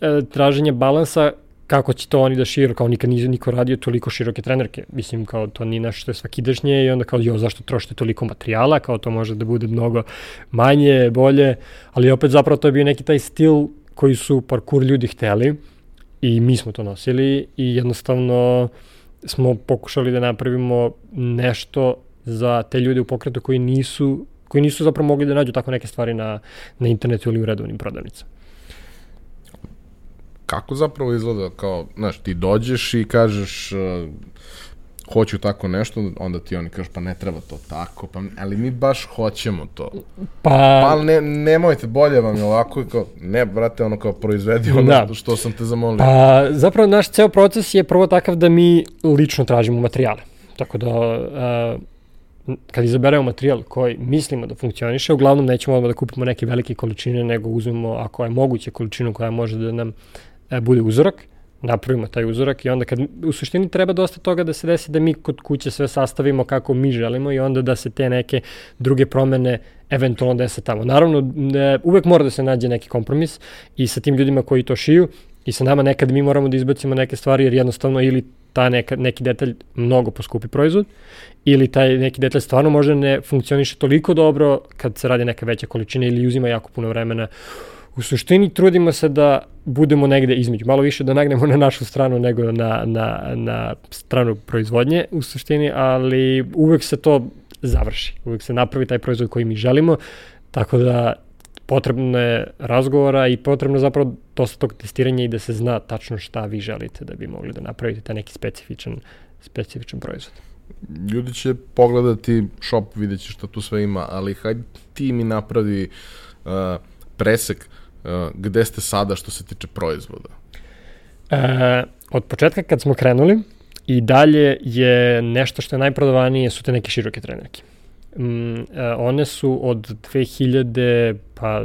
Speaker 2: e, traženja balansa kako će to oni da širu, kao nikad nije niko radio toliko široke trenerke. Mislim, kao to nije nešto što je svakidašnje i onda kao, jo, zašto trošite toliko materijala, kao to može da bude mnogo manje, bolje, ali opet zapravo to je bio neki taj stil koji su parkour ljudi hteli i mi smo to nosili i jednostavno smo pokušali da napravimo nešto za te ljude u pokretu koji nisu koji nisu zapravo mogli da nađu tako neke stvari na, na internetu ili u redovnim prodavnicama.
Speaker 1: Kako zapravo izgleda kao, znaš, ti dođeš i kažeš hoću tako nešto, onda ti oni kažu pa ne treba to tako, pa, ali mi baš hoćemo to. Pa, pa ne, nemojte, bolje vam je ovako, kao, ne, brate, ono kao proizvedi ono da. što, što sam te zamolio.
Speaker 2: Pa, zapravo naš ceo proces je prvo takav da mi lično tražimo materijale. Tako da, uh, kad izaberemo materijal koji mislimo da funkcioniše, uglavnom nećemo odmah da kupimo neke velike količine, nego uzmemo, ako je moguće, količinu koja može da nam e, bude uzorak, napravimo taj uzorak i onda kad u suštini treba dosta toga da se desi da mi kod kuće sve sastavimo kako mi želimo i onda da se te neke druge promene eventualno dese tamo. Naravno, ne, uvek mora da se nađe neki kompromis i sa tim ljudima koji to šiju i sa nama nekad mi moramo da izbacimo neke stvari jer jednostavno ili ta neka, neki detalj mnogo poskupi proizvod ili taj neki detalj stvarno možda ne funkcioniše toliko dobro kad se radi neka veća količina ili uzima jako puno vremena. U suštini trudimo se da budemo negde između, malo više da nagnemo na našu stranu nego na, na, na stranu proizvodnje u suštini, ali uvek se to završi, uvek se napravi taj proizvod koji mi želimo, tako da potrebno je razgovora i potrebno zapravo dosta tog testiranja i da se zna tačno šta vi želite da bi mogli da napravite taj neki specifičan, specifičan proizvod.
Speaker 1: Ljudi će pogledati shop, vidjet će šta tu sve ima, ali hajde ti mi napravi uh, presek gde ste sada što se tiče proizvoda.
Speaker 2: E, od početka kad smo krenuli i dalje je nešto što je najprodavanije su te neke široke trenerke. Mm, e, one su od 2000, pa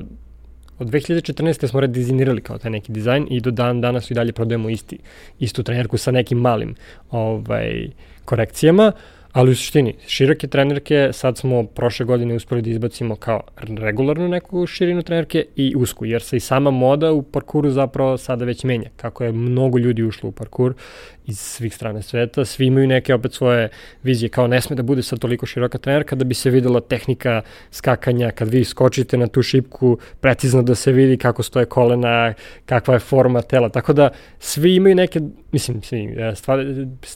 Speaker 2: od 2014. smo redizajnirali kao taj neki dizajn i do dan danas i dalje prodajemo isti, istu trenerku sa nekim malim ovaj, korekcijama. Uh, Ali u suštini, široke trenerke, sad smo prošle godine uspeli da izbacimo kao regularnu neku širinu trenerke i usku, jer se i sama moda u parkuru zapravo sada već menja. Kako je mnogo ljudi ušlo u parkur iz svih strane sveta, svi imaju neke opet svoje vizije, kao ne sme da bude sad toliko široka trenerka da bi se videla tehnika skakanja, kad vi skočite na tu šipku, precizno da se vidi kako stoje kolena, kakva je forma tela, tako da svi imaju neke, mislim, svi, e, stvar,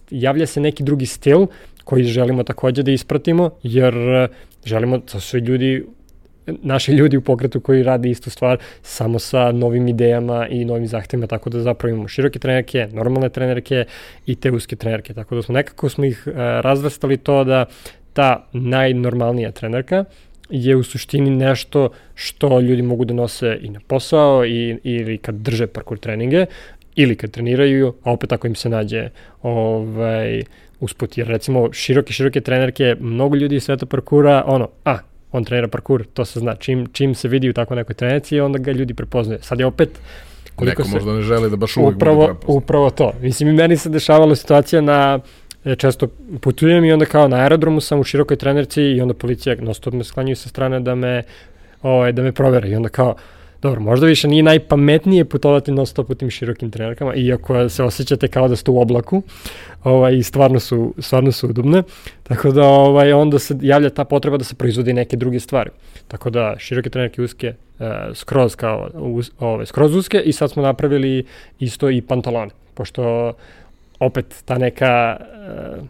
Speaker 2: javlja se neki drugi stil, koji želimo takođe da ispratimo, jer e, želimo da svi ljudi naši ljudi u pokretu koji rade istu stvar samo sa novim idejama i novim zahtevima, tako da zapravo imamo široke trenerke, normalne trenerke i te uske trenerke, tako da smo nekako smo ih uh, razvrstali to da ta najnormalnija trenerka je u suštini nešto što ljudi mogu da nose i na posao i, ili kad drže parkour treninge ili kad treniraju, a opet ako im se nađe ovaj, usput, jer recimo široke, široke trenerke, mnogo ljudi iz sveta parkura, ono, a, on trenira parkur, to se zna, čim, čim se vidi u tako nekoj trenerci, onda ga ljudi prepoznaju. Sad je opet,
Speaker 1: koliko Neko se, možda ne želi da baš uvek
Speaker 2: upravo, bude prepoznao. Upravo to. Mislim, i meni se dešavala situacija na, e, često putujem i onda kao na aerodromu sam u širokoj trenerci i onda policija non stop me sklanjuju sa strane da me, ovaj, da me provere i onda kao, dobro, možda više nije najpametnije putovati non stop u tim širokim trenerkama, iako se osjećate kao da ste u oblaku, ovaj, i stvarno su, stvarno su udobne, tako da ovaj, onda se javlja ta potreba da se proizvodi neke druge stvari. Tako da široke trenerke uske, uh, skroz kao uz, ove, skroz uske i sad smo napravili isto i pantalone, pošto opet ta neka uh,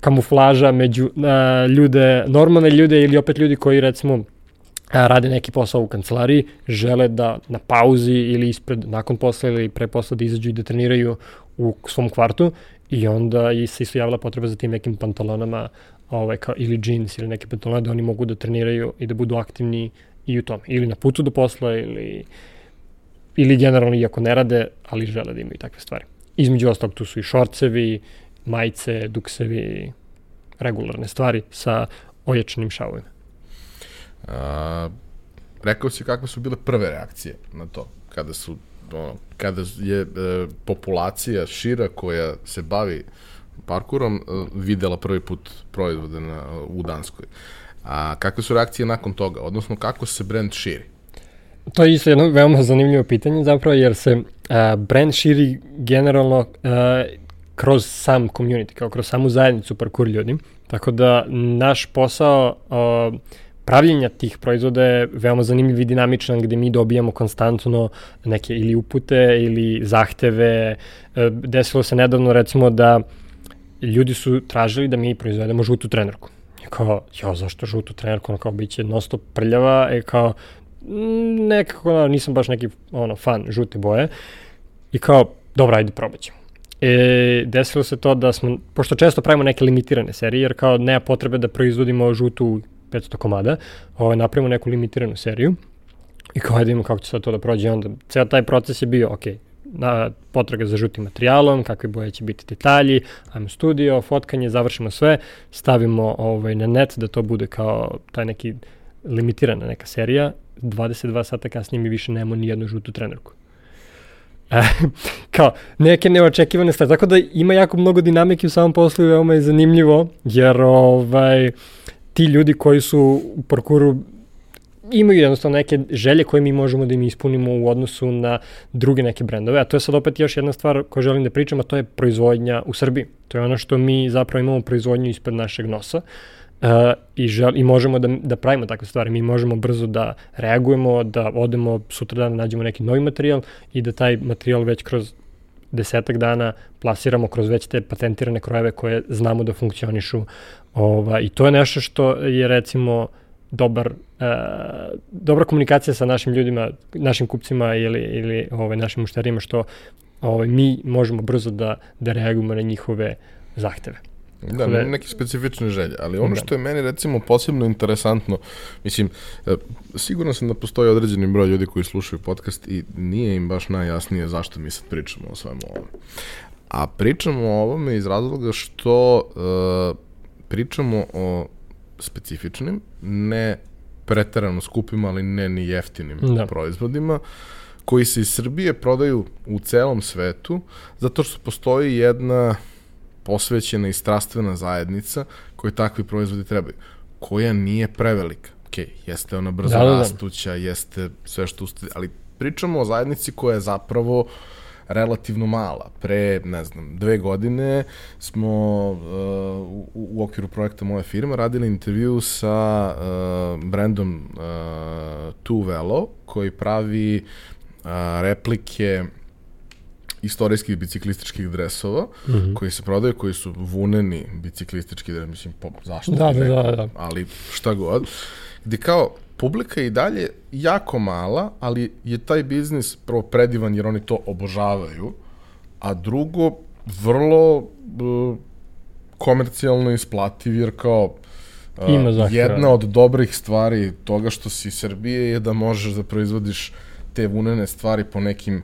Speaker 2: kamuflaža među uh, ljude, normalne ljude ili opet ljudi koji recimo rade neki posao u kancelariji, žele da na pauzi ili ispred, nakon posla ili pre posla da izađu i da treniraju u svom kvartu i onda i se isto javila potreba za tim nekim pantalonama ovaj, kao, ili jeans ili neke pantalone da oni mogu da treniraju i da budu aktivni i u tome. Ili na putu do posla ili, ili generalno iako ne rade, ali žele da imaju takve stvari. Između ostalog tu su i šorcevi, majice, duksevi, regularne stvari sa ojačanim šavovima.
Speaker 1: A, rekao si kakve su bile prve reakcije na to, kada su ono, kada je e, populacija šira koja se bavi parkurom e, videla prvi put proizvode na, u Danskoj. A kakve su reakcije nakon toga? Odnosno, kako se brand širi?
Speaker 2: To je isto jedno veoma zanimljivo pitanje zapravo, jer se a, brand širi generalno a, kroz sam community, kao kroz samu zajednicu parkour ljudi. Tako da naš posao a, pravljenja tih proizvoda je veoma zanimljiv i dinamičan gde mi dobijamo konstantno neke ili upute ili zahteve. E, desilo se nedavno recimo da ljudi su tražili da mi proizvedemo žutu trenerku. I kao, ja, zašto žutu trenerku? Ono kao, bit će nosto prljava, e kao, mm, nekako, no, nisam baš neki ono, fan žute boje. I kao, dobro, ajde, probat ćemo. E, desilo se to da smo, pošto često pravimo neke limitirane serije, jer kao nema potrebe da proizvodimo žutu 500 komada, ovaj, napravimo neku limitiranu seriju i kao da vidimo kako će sad to da prođe. Onda ceo taj proces je bio, ok, na, potraga za žutim materijalom, kakve boje će biti detalji, ajmo studio, fotkanje, završimo sve, stavimo ovaj, na net da to bude kao taj neki limitirana neka serija, 22 sata kasnije mi više nemamo ni jednu žutu trenerku. E, kao, neke neočekivane stvari, tako da ima jako mnogo dinamike u samom poslu i veoma je zanimljivo, jer ovaj, ti ljudi koji su u parkuru imaju jednostavno neke želje koje mi možemo da im ispunimo u odnosu na druge neke brendove, a to je sad opet još jedna stvar koju želim da pričam, a to je proizvodnja u Srbiji. To je ono što mi zapravo imamo proizvodnju ispred našeg nosa uh, i, žel, i možemo da, da pravimo takve stvari. Mi možemo brzo da reagujemo, da odemo sutra da nađemo neki novi materijal i da taj materijal već kroz desetak dana plasiramo kroz već te patentirane krojeve koje znamo da funkcionišu. Ova, I to je nešto što je recimo dobar, uh, dobra komunikacija sa našim ljudima, našim kupcima ili, ili ovaj, našim mušterijima što ovaj, mi možemo brzo da, da reagujemo na njihove zahteve.
Speaker 1: Da, da, neke specifične želje, ali ono da. što je meni recimo posebno interesantno, mislim, e, sigurno sam da postoji određeni broj ljudi koji slušaju podcast i nije im baš najjasnije zašto mi sad pričamo o svemu ovome. A pričamo o ovome iz razloga što uh, pričamo o specifičnim, ne preterano skupim, ali ne ni jeftinim da. proizvodima, koji se iz Srbije prodaju u celom svetu, zato što postoji jedna posvećena i strastvena zajednica koje takvi proizvodi trebaju, koja nije prevelika. Ok, jeste ona brzo da, da, da. rastuća, jeste sve što uste, ali pričamo o zajednici koja je zapravo relativno mala. Pre, ne znam, dve godine smo uh, u, u okviru projekta moje firme radili intervju sa uh, brandom uh, Two Velo, koji pravi uh, replike istorijskih biciklističkih dresova mm -hmm. koji se prodaju, koji su vuneni biciklistički dres, mislim, po, zašto?
Speaker 2: Da, da, da, da.
Speaker 1: Ali šta god. Gde kao, publika je i dalje jako mala, ali je taj biznis prvo predivan jer oni to obožavaju, a drugo, vrlo uh, komercijalno isplativ jer kao uh, Ima jedna od dobrih stvari toga što si iz Srbije je da možeš da proizvodiš te vunene stvari po nekim uh,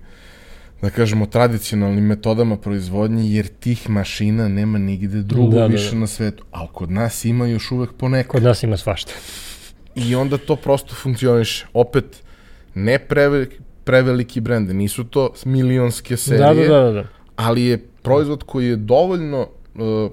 Speaker 1: da kažemo, tradicionalnim metodama proizvodnje, jer tih mašina nema nigde drugo da, više da, da. na svetu. Ali kod nas ima još uvek ponekad.
Speaker 2: Kod nas ima svašta.
Speaker 1: I onda to prosto funkcioniše. Opet, ne preveliki, preveliki brende, nisu to milionske serije,
Speaker 2: da, da, da, da.
Speaker 1: ali je proizvod koji je dovoljno uh,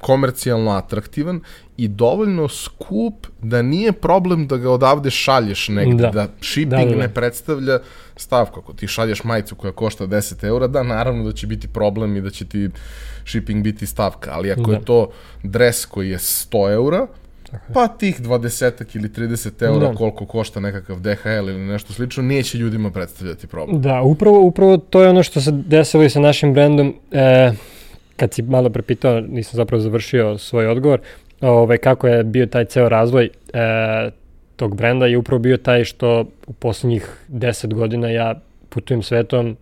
Speaker 1: komercijalno atraktivan i dovoljno skup da nije problem da ga odavde šalješ negde, da, da shipping da, da, da. ne predstavlja stavku. Ako ti šalješ majicu koja košta 10 eura, da, naravno da će biti problem i da će ti shipping biti stavka, ali ako da. je to dres koji je 100 eura, Pa tih 20 ili 30 eura da. koliko košta nekakav DHL ili nešto slično, neće ljudima predstavljati problem.
Speaker 2: Da, upravo, upravo to je ono što se desilo i sa našim brendom. E, kad si malo prepitao, nisam zapravo završio svoj odgovor, ove, kako je bio taj ceo razvoj e, tog brenda je upravo bio taj što u poslednjih 10 godina ja putujem svetom e,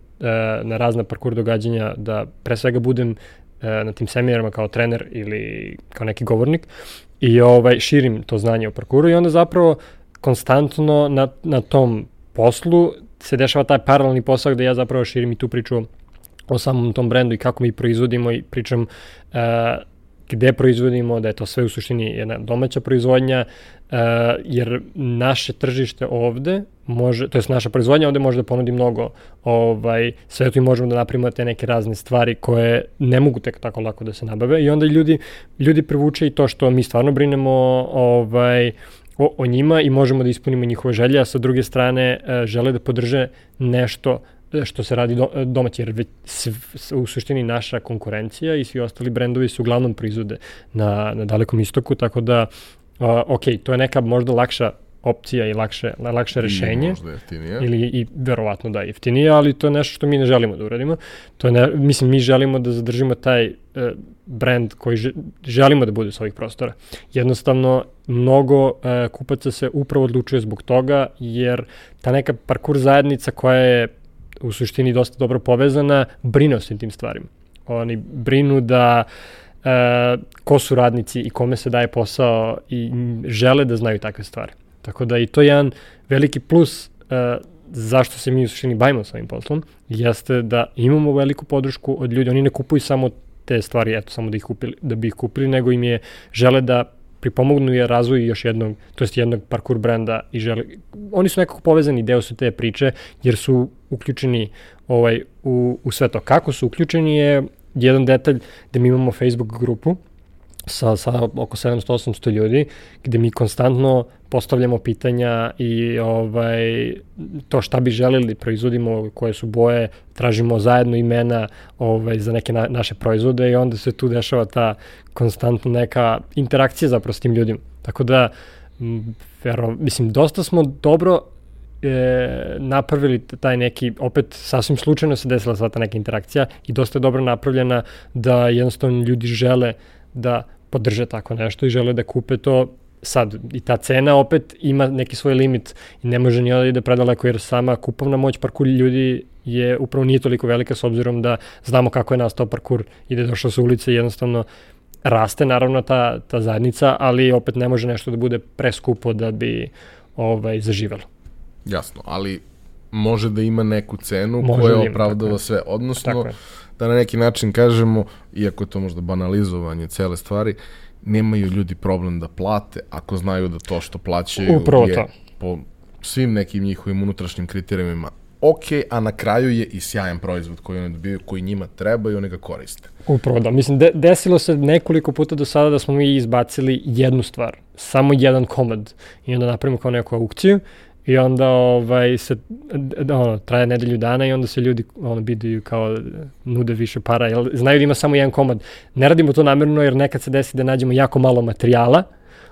Speaker 2: na razna parkour događanja da pre svega budem e, na tim seminarima kao trener ili kao neki govornik i ovaj, širim to znanje o parkouru i onda zapravo konstantno na, na tom poslu se dešava taj paralelni posao gde ja zapravo širim i tu priču o samom tom brendu i kako mi proizvodimo i pričam uh, gde proizvodimo, da je to sve u suštini jedna domaća proizvodnja, uh, jer naše tržište ovde može, to je naša proizvodnja ovde može da ponudi mnogo ovaj, sve tu možemo da napravimo te neke razne stvari koje ne mogu tek tako lako da se nabave i onda ljudi, ljudi privuče i to što mi stvarno brinemo ovaj, o, o njima i možemo da ispunimo njihove želje, a sa druge strane uh, žele da podrže nešto što se radi do, domaći, jer već u suštini naša konkurencija i svi ostali brendovi su uglavnom proizvode na, na dalekom istoku, tako da, uh, ok, to je neka možda lakša opcija i lakše, lakše rešenje. I
Speaker 1: možda jeftinije.
Speaker 2: Ili i verovatno da jeftinije, ali to je nešto što mi ne želimo da uradimo. To je ne, mislim, mi želimo da zadržimo taj e, brand koji že, želimo da bude s ovih prostora. Jednostavno, mnogo e, kupaca se upravo odlučuje zbog toga, jer ta neka parkur zajednica koja je u suštini dosta dobro povezana, brine o svim tim stvarima. Oni brinu da e, ko su radnici i kome se daje posao i žele da znaju takve stvari. Tako da i to je jedan veliki plus e, zašto se mi u suštini bavimo sa ovim poslom, jeste da imamo veliku podršku od ljudi. Oni ne kupuju samo te stvari, eto, samo da, ih kupili, da bi ih kupili, nego im je žele da pripomognu je razvoju još jednog, to jest jednog parkour brenda i žele, oni su nekako povezani deo su te priče jer su uključeni ovaj, u, u sve to. Kako su uključeni je jedan detalj gde mi imamo Facebook grupu sa, sa oko 700-800 ljudi, gde mi konstantno postavljamo pitanja i ovaj, to šta bi želeli da proizvodimo, koje su boje, tražimo zajedno imena ovaj, za neke na, naše proizvode i onda se tu dešava ta konstantno neka interakcija zapravo s tim ljudima. Tako da, vero, mislim, dosta smo dobro e, napravili taj neki, opet sasvim slučajno se desila sva ta neka interakcija i dosta je dobro napravljena da jednostavno ljudi žele da podrže tako nešto i žele da kupe to sad i ta cena opet ima neki svoj limit i ne može ni da ide predaleko jer sama kupovna moć parkur ljudi je upravo nije toliko velika s obzirom da znamo kako je nastao parkur i da je došao sa ulice jednostavno raste naravno ta, ta zajednica, ali opet ne može nešto da bude preskupo da bi ovaj, zaživalo.
Speaker 1: Jasno, ali može da ima neku cenu može koja da opravdava sve. Odnosno, da na neki način kažemo, iako je to možda banalizovanje cele stvari, nemaju ljudi problem da plate ako znaju da to što plaćaju
Speaker 2: Upravo
Speaker 1: je
Speaker 2: to.
Speaker 1: po svim nekim njihovim unutrašnjim kriterijumima ok, a na kraju je i sjajan proizvod koji oni dobiju, koji njima treba i oni ga koriste.
Speaker 2: Upravo da. Mislim, de desilo se nekoliko puta do sada da smo mi izbacili jednu stvar, samo jedan komad i onda napravimo kao neku aukciju I onda ovaj, se, ono, traje nedelju dana i onda se ljudi ono, bidaju kao nude više para. Jel, znaju da ima samo jedan komad. Ne radimo to namjerno jer nekad se desi da nađemo jako malo materijala.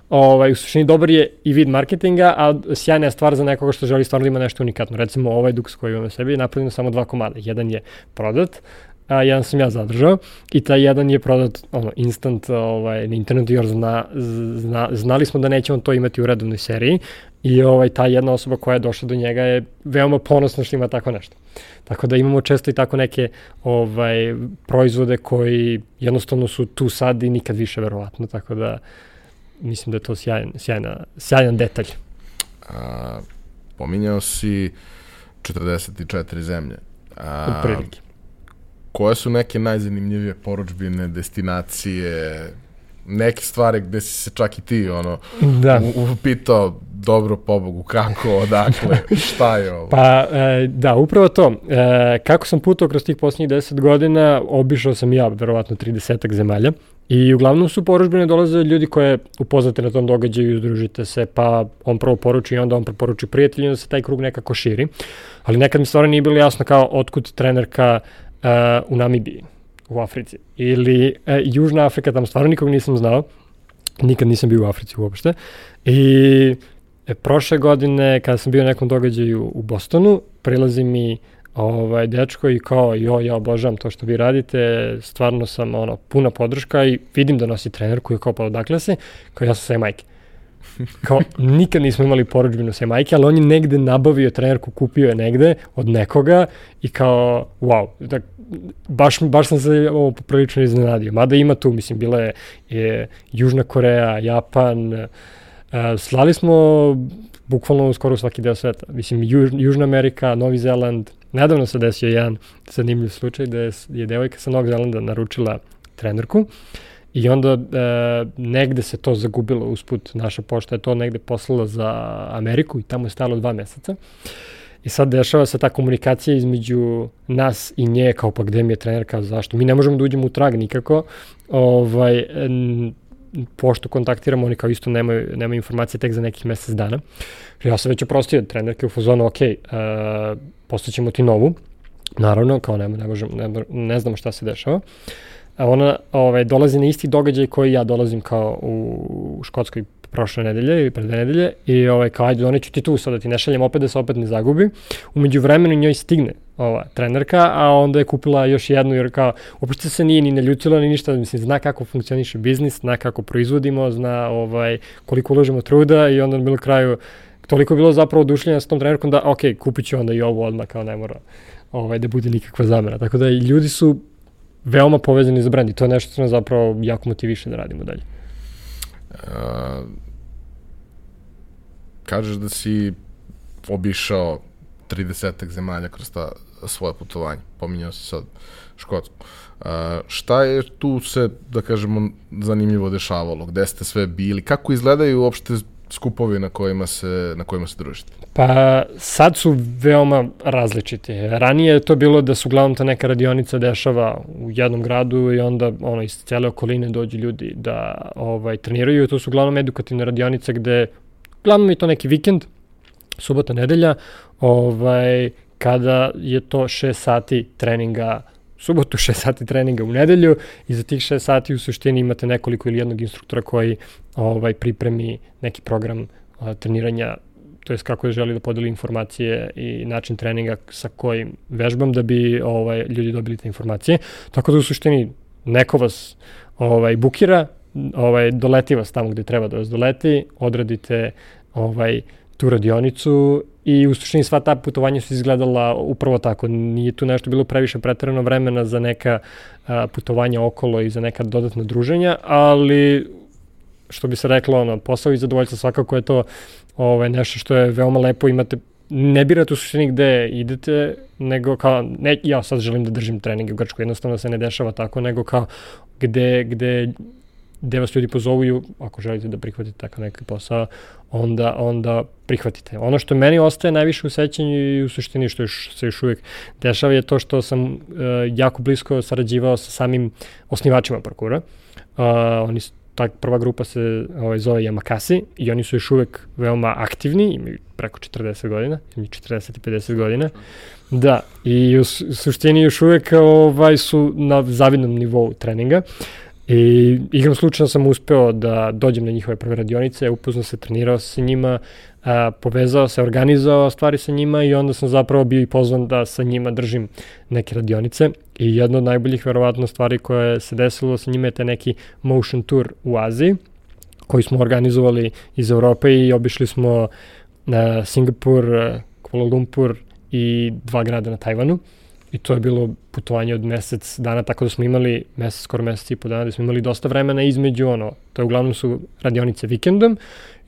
Speaker 2: Ovaj, u suštini dobar je i vid marketinga, a sjajna je stvar za nekoga što želi stvarno da ima nešto unikatno. Recimo ovaj duks koji imamo sebi je napravljeno samo dva komada. Jedan je prodat, a jedan sam ja zadržao i taj jedan je prodat ono, instant ovaj, na internetu jer zna, zna, znali smo da nećemo to imati u redovnoj seriji i ovaj, ta jedna osoba koja je došla do njega je veoma ponosna što ima tako nešto. Tako da imamo često i tako neke ovaj, proizvode koji jednostavno su tu sad i nikad više verovatno, tako da mislim da je to sjajan, sjajna, sjajan detalj.
Speaker 1: A, pominjao si 44 zemlje.
Speaker 2: A, U prilike
Speaker 1: koje su neke najzanimljivije poručbine, destinacije, neke stvari gde si se čak i ti ono,
Speaker 2: da.
Speaker 1: upitao dobro pobogu, kako, odakle, šta je ovo?
Speaker 2: Pa, e, da, upravo to. E, kako sam putao kroz tih posljednjih 10 godina, obišao sam ja, verovatno, 30 zemalja. I uglavnom su poručbene dolaze ljudi koje upoznate na tom događaju, združite se, pa on prvo poruči i onda on preporuči prijatelju onda se taj krug nekako širi. Ali nekad mi stvarno nije bilo jasno kao otkud trenerka uh, u Namibiji, u Africi. Ili uh, Južna Afrika, tam stvarno nikog nisam znao. Nikad nisam bio u Africi uopšte. I e, prošle godine, kada sam bio na nekom događaju u Bostonu, prilazi mi ovaj, dečko i kao, jo, ja obožavam to što vi radite, stvarno sam ono, puna podrška i vidim da nosi trenerku i kao, pa odakle se, kao ja sam sve majke. Kao, nikad nismo imali poručbinu sve majke, ali on je negde nabavio trenerku, kupio je negde od nekoga i kao, wow, da, baš, baš sam se ovo poprilično iznenadio. Mada ima tu, mislim, bila je, je Južna Koreja, Japan, uh, slali smo bukvalno skoro svaki deo sveta. Mislim, Juž, Južna Amerika, Novi Zeland, Nedavno se desio jedan zanimljiv slučaj da je, je devojka sa Novog Zelanda naručila trenerku i onda e, negde se to zagubilo usput. Naša pošta je to negde poslala za Ameriku i tamo je stalo dva meseca. I sad dešava se ta komunikacija između nas i nje, kao pa gde mi je trenerka, zašto. Mi ne možemo da uđemo u trag nikako. Ovaj, pošto kontaktiramo, oni kao isto nemaju, nemaju informacije tek za nekih mesec dana. Ja sam već oprostio trenerke u fazonu, ok, uh, postaćemo ti novu, naravno, kao ne, ne, možemo, ne, ne znamo šta se dešava. Ona ovaj, dolazi na isti događaj koji ja dolazim kao u Škotskoj prošle nedelje ili pre dve nedelje i ovaj, kao ajde doneću ti tu sad da ti ne šaljem opet da se opet ne zagubi. Umeđu vremenu njoj stigne ova trenerka, a onda je kupila još jednu jer kao uopšte se nije ni naljutila ni ništa, mislim zna kako funkcioniše biznis, zna kako proizvodimo, zna ovaj koliko uložimo truda i onda na bilo kraju toliko je bilo zapravo odušljenja sa tom trenerkom da ok, kupit ću onda i ovo odmah kao ne mora ovaj, da bude nikakva zamena. Tako da i ljudi su veoma povezani za brand i to je nešto što nas zapravo jako motiviše da radimo dalje. Uh,
Speaker 1: kažeš da si obišao 30 zemalja kroz ta svoje putovanje. Pominjao si sad Škotsku. Uh, šta je tu se, da kažemo, zanimljivo dešavalo? Gde ste sve bili? Kako izgledaju uopšte skupovi na kojima se, na kojima se družite?
Speaker 2: Pa sad su veoma različiti. Ranije je to bilo da su uglavnom ta neka radionica dešava u jednom gradu i onda ono, iz cele okoline dođu ljudi da ovaj, treniraju. To su uglavnom edukativne radionice gde uglavnom je to neki vikend, subota, nedelja, ovaj, kada je to 6 sati treninga subotu 6 sati treninga u nedelju i za tih 6 sati u suštini imate nekoliko ili jednog instruktora koji ovaj pripremi neki program a, treniranja to jest kako želi da podeli informacije i način treninga sa kojim vežbam da bi ovaj ljudi dobili te informacije. Tako da u suštini neko vas ovaj bukira, ovaj doleti vas tamo gde treba da vas doleti, odradite ovaj tu radionicu i u suštini sva ta putovanja su izgledala upravo tako. Nije tu nešto bilo previše pretrano vremena za neka a, putovanja okolo i za neka dodatna druženja, ali što bi se reklo, ono, posao i zadovoljstvo svakako je to ovaj, nešto što je veoma lepo, imate ne birate u suštini gde idete, nego kao, ne, ja sad želim da držim treninge u Grčkoj, jednostavno se ne dešava tako, nego kao gde, gde gde vas ljudi pozovu ako želite da prihvatite takav neki posao, onda, onda prihvatite. Ono što meni ostaje najviše u sećanju i u suštini što još, se još uvijek dešava je to što sam uh, jako blisko sarađivao sa samim osnivačima parkura. Uh, oni ta prva grupa se ovaj, zove Yamakasi i oni su još uvek veoma aktivni, imaju preko 40 godina, imaju 40 i 50 godina. Da, i u suštini još uvek ovaj, su na zavidnom nivou treninga. I igram slučajno sam uspeo da dođem na njihove prve radionice, upoznao se, trenirao se njima, a, povezao se, organizao stvari sa njima i onda sam zapravo bio i pozvan da sa njima držim neke radionice. I jedna od najboljih verovatno stvari koje se desilo sa njima je te neki motion tour u Aziji, koji smo organizovali iz Europe i obišli smo na Singapur, Kuala Lumpur i dva grada na Tajvanu i to je bilo putovanje od mesec dana, tako da smo imali mesec, skoro mesec i po dana, da smo imali dosta vremena između ono, to je uglavnom su radionice vikendom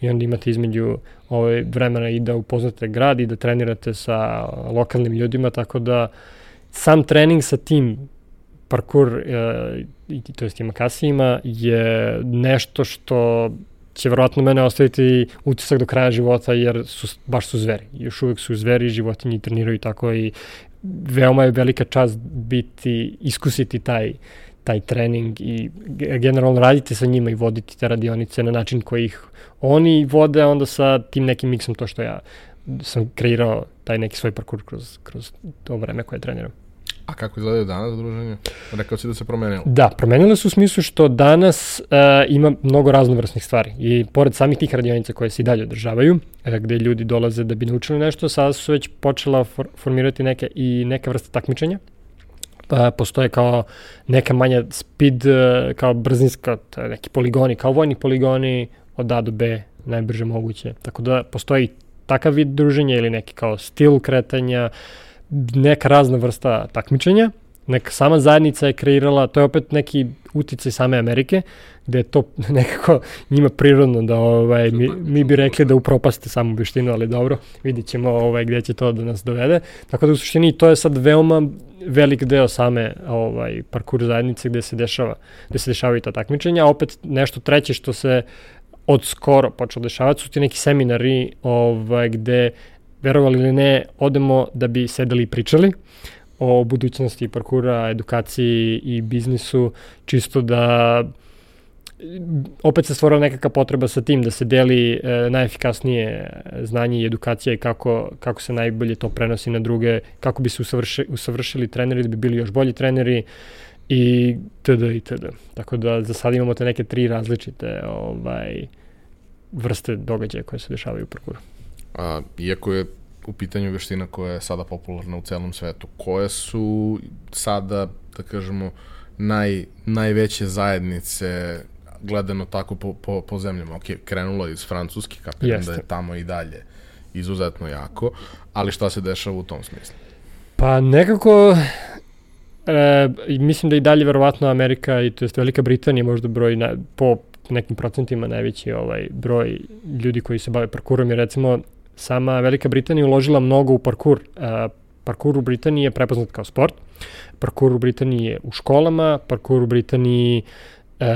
Speaker 2: i onda imate između ove vremena i da upoznate grad i da trenirate sa lokalnim ljudima, tako da sam trening sa tim parkour, e, to jest ima kasijima, je nešto što će verovatno mene ostaviti utisak do kraja života jer su, baš su zveri. Još uvek su zveri, životinji treniraju tako i veoma je velika čast biti, iskusiti taj, taj trening i generalno raditi sa njima i voditi te radionice na način koji ih oni vode, onda sa tim nekim miksom to što ja sam kreirao taj neki svoj parkour kroz, kroz to vreme koje treniram.
Speaker 1: A kako izgledaju danas druženje? Rekao si da se promenilo.
Speaker 2: Da, promenilo se u smislu što danas uh, ima mnogo raznovrsnih stvari i pored samih tih radionica koje se i dalje održavaju, uh, gde ljudi dolaze da bi naučili nešto, sada su već počela for, formirati neke i neke vrste takmičenja. Uh, postoje kao neka manja speed, uh, kao brzinska, neki poligoni, kao vojni poligoni od A do B, najbrže moguće. Tako da postoji takav vid druženja ili neki kao stil kretanja, neka razna vrsta takmičenja, neka sama zajednica je kreirala, to je opet neki uticaj same Amerike, gde je to nekako njima prirodno da ovaj, mi, mi bi rekli da upropaste samu veštinu, ali dobro, vidit ćemo ovaj, gde će to da nas dovede. Tako da u suštini to je sad veoma velik deo same ovaj, parkur zajednice gde se dešava, gde se dešavaju ta takmičenja, a opet nešto treće što se od skoro počeo dešavati su ti neki seminari ovaj, gde verovali ili ne, odemo da bi sedeli i pričali o budućnosti parkura, edukaciji i biznisu, čisto da opet se stvorila nekakva potreba sa tim da se deli e, najefikasnije znanje i edukacija i kako, kako se najbolje to prenosi na druge, kako bi se usavrši, usavršili treneri da bi bili još bolji treneri i td. i td. Tako da za sad imamo te neke tri različite ovaj, vrste događaja koje se dešavaju u parkuru.
Speaker 1: A, iako je u pitanju veština koja je sada popularna u celom svetu, koje su sada, da kažemo, naj, najveće zajednice gledano tako po, po, po zemljama. Ok, krenulo je iz Francuske, kapiram da je tamo i dalje izuzetno jako, ali šta se dešava u tom smislu?
Speaker 2: Pa nekako e, mislim da i dalje verovatno Amerika i to jest Velika Britanija možda broj na, po nekim procentima najveći ovaj broj ljudi koji se bave parkurom je recimo sama Velika Britanija uložila mnogo u parkur. Uh, parkur u Britaniji je prepoznat kao sport. Parkur u Britaniji je u školama, parkur u Britaniji uh,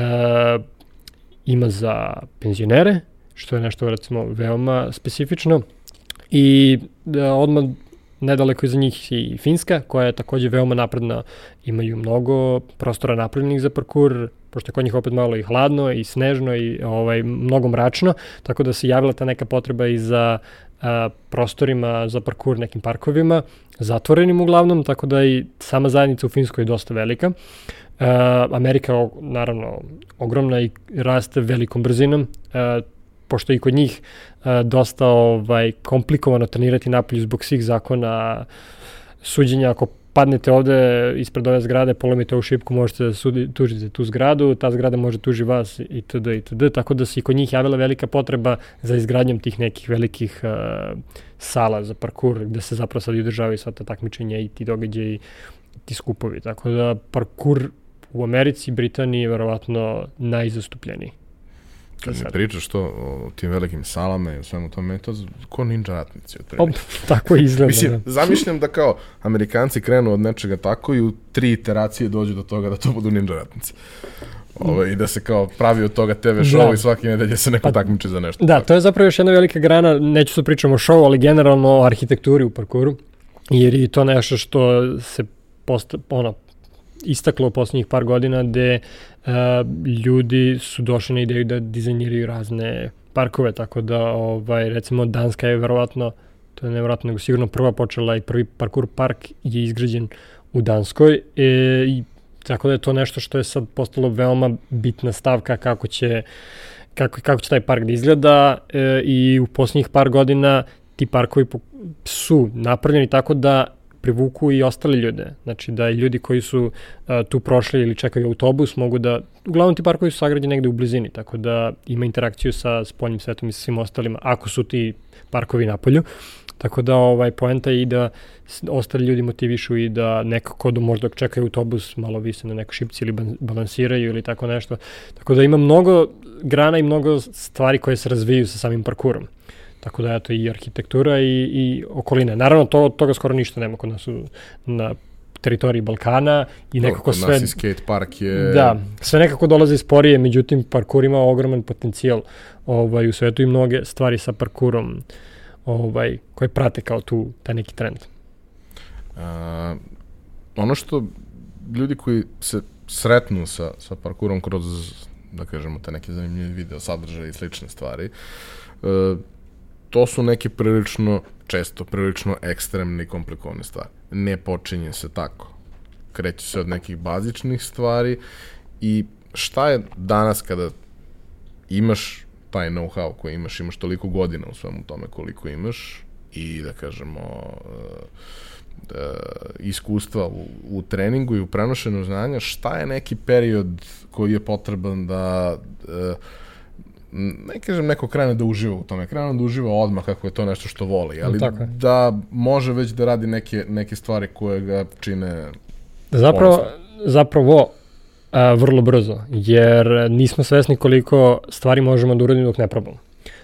Speaker 2: ima za penzionere, što je nešto recimo veoma specifično. I da, odmah nedaleko iza njih i Finska, koja je takođe veoma napredna, imaju mnogo prostora napravljenih za parkur, pošto je kod njih opet malo i hladno i snežno i ovaj, mnogo mračno, tako da se javila ta neka potreba i za prostorima za parkur nekim parkovima, zatvorenim uglavnom, tako da i sama zajednica u Finskoj je dosta velika. A, Amerika, naravno, ogromna i raste velikom brzinom, a, pošto i kod njih a, dosta ovaj, komplikovano trenirati napolju zbog svih zakona suđenja ako padnete ovde ispred ove zgrade, polomite u šipku, možete da sudi, tužite tu zgradu, ta zgrada može da tuži vas i td. i td. Tako da se i kod njih javila velika potreba za izgradnjom tih nekih velikih uh, sala za parkur, gde se zapravo sad i održavaju sva ta takmičenja i ti događaji, ti skupovi. Tako da parkur u Americi i Britaniji je verovatno najzastupljeniji.
Speaker 1: Kad mi pričaš to o tim velikim salama i o svemu tome, to ko ninja ratnici. Od
Speaker 2: tako izgleda.
Speaker 1: Mislim, da. zamišljam da kao Amerikanci krenu od nečega tako i u tri iteracije dođu do toga da to budu ninja ratnici. Ovo, ovaj, I da se kao pravi od toga TV show da. i svake nedelje se neko pa, takmiči za nešto.
Speaker 2: Da, tako. to je zapravo još jedna velika grana, neću da pričam o show, ali generalno o arhitekturi u parkouru, jer je to nešto što se posta, ono, istaklo u poslednjih par godina gde uh, ljudi su došli na ideju da dizajniraju razne parkove, tako da ovaj, recimo Danska je verovatno, to je nevjerojatno, nego sigurno prva počela i prvi parkour park je izgrađen u Danskoj e, i tako da je to nešto što je sad postalo veoma bitna stavka kako će kako, kako će taj park da izgleda e, i u poslednjih par godina ti parkovi su napravljeni tako da privuku i ostale ljude. Znači da ljudi koji su uh, tu prošli ili čekaju autobus mogu da, uglavnom ti parkovi su sagrađeni negde u blizini, tako da ima interakciju sa spoljnim svetom i sa svim ostalima, ako su ti parkovi na polju. Tako da ovaj poenta je i da ostali ljudi motivišu i da nekako da možda čekaju autobus malo vise na nekoj šipci ili balansiraju ili tako nešto. Tako da ima mnogo grana i mnogo stvari koje se razviju sa samim parkurom. Tako da, eto, i arhitektura i, i okoline. Naravno, to, toga skoro ništa nema kod nas u, na teritoriji Balkana i nekako sve...
Speaker 1: Nas skate park je...
Speaker 2: Da, sve nekako dolaze sporije, međutim parkur ima ogroman potencijal ovaj, u svetu i mnoge stvari sa parkurom ovaj, koje prate kao tu taj neki trend.
Speaker 1: A, ono što ljudi koji se sretnu sa, sa parkurom kroz, da kažemo, te neke zanimljive video sadržaje i slične stvari, e, to su neke prilično, često prilično ekstremne i komplikovane stvari. Ne počinje se tako. Kreće se od nekih bazičnih stvari i šta je danas kada imaš taj know-how koji imaš, imaš toliko godina u svemu tome koliko imaš i da kažemo uh, iskustva u, u treningu i u prenošenju znanja, šta je neki period koji je potreban da uh, ne kažem neko krene da uživa u tome, krene da uživa odmah kako je to nešto što voli, ali da može već da radi neke, neke stvari koje ga čine
Speaker 2: Zapravo, ponosno. zapravo a, vrlo brzo, jer nismo svesni koliko stvari možemo da uradimo dok ne probamo.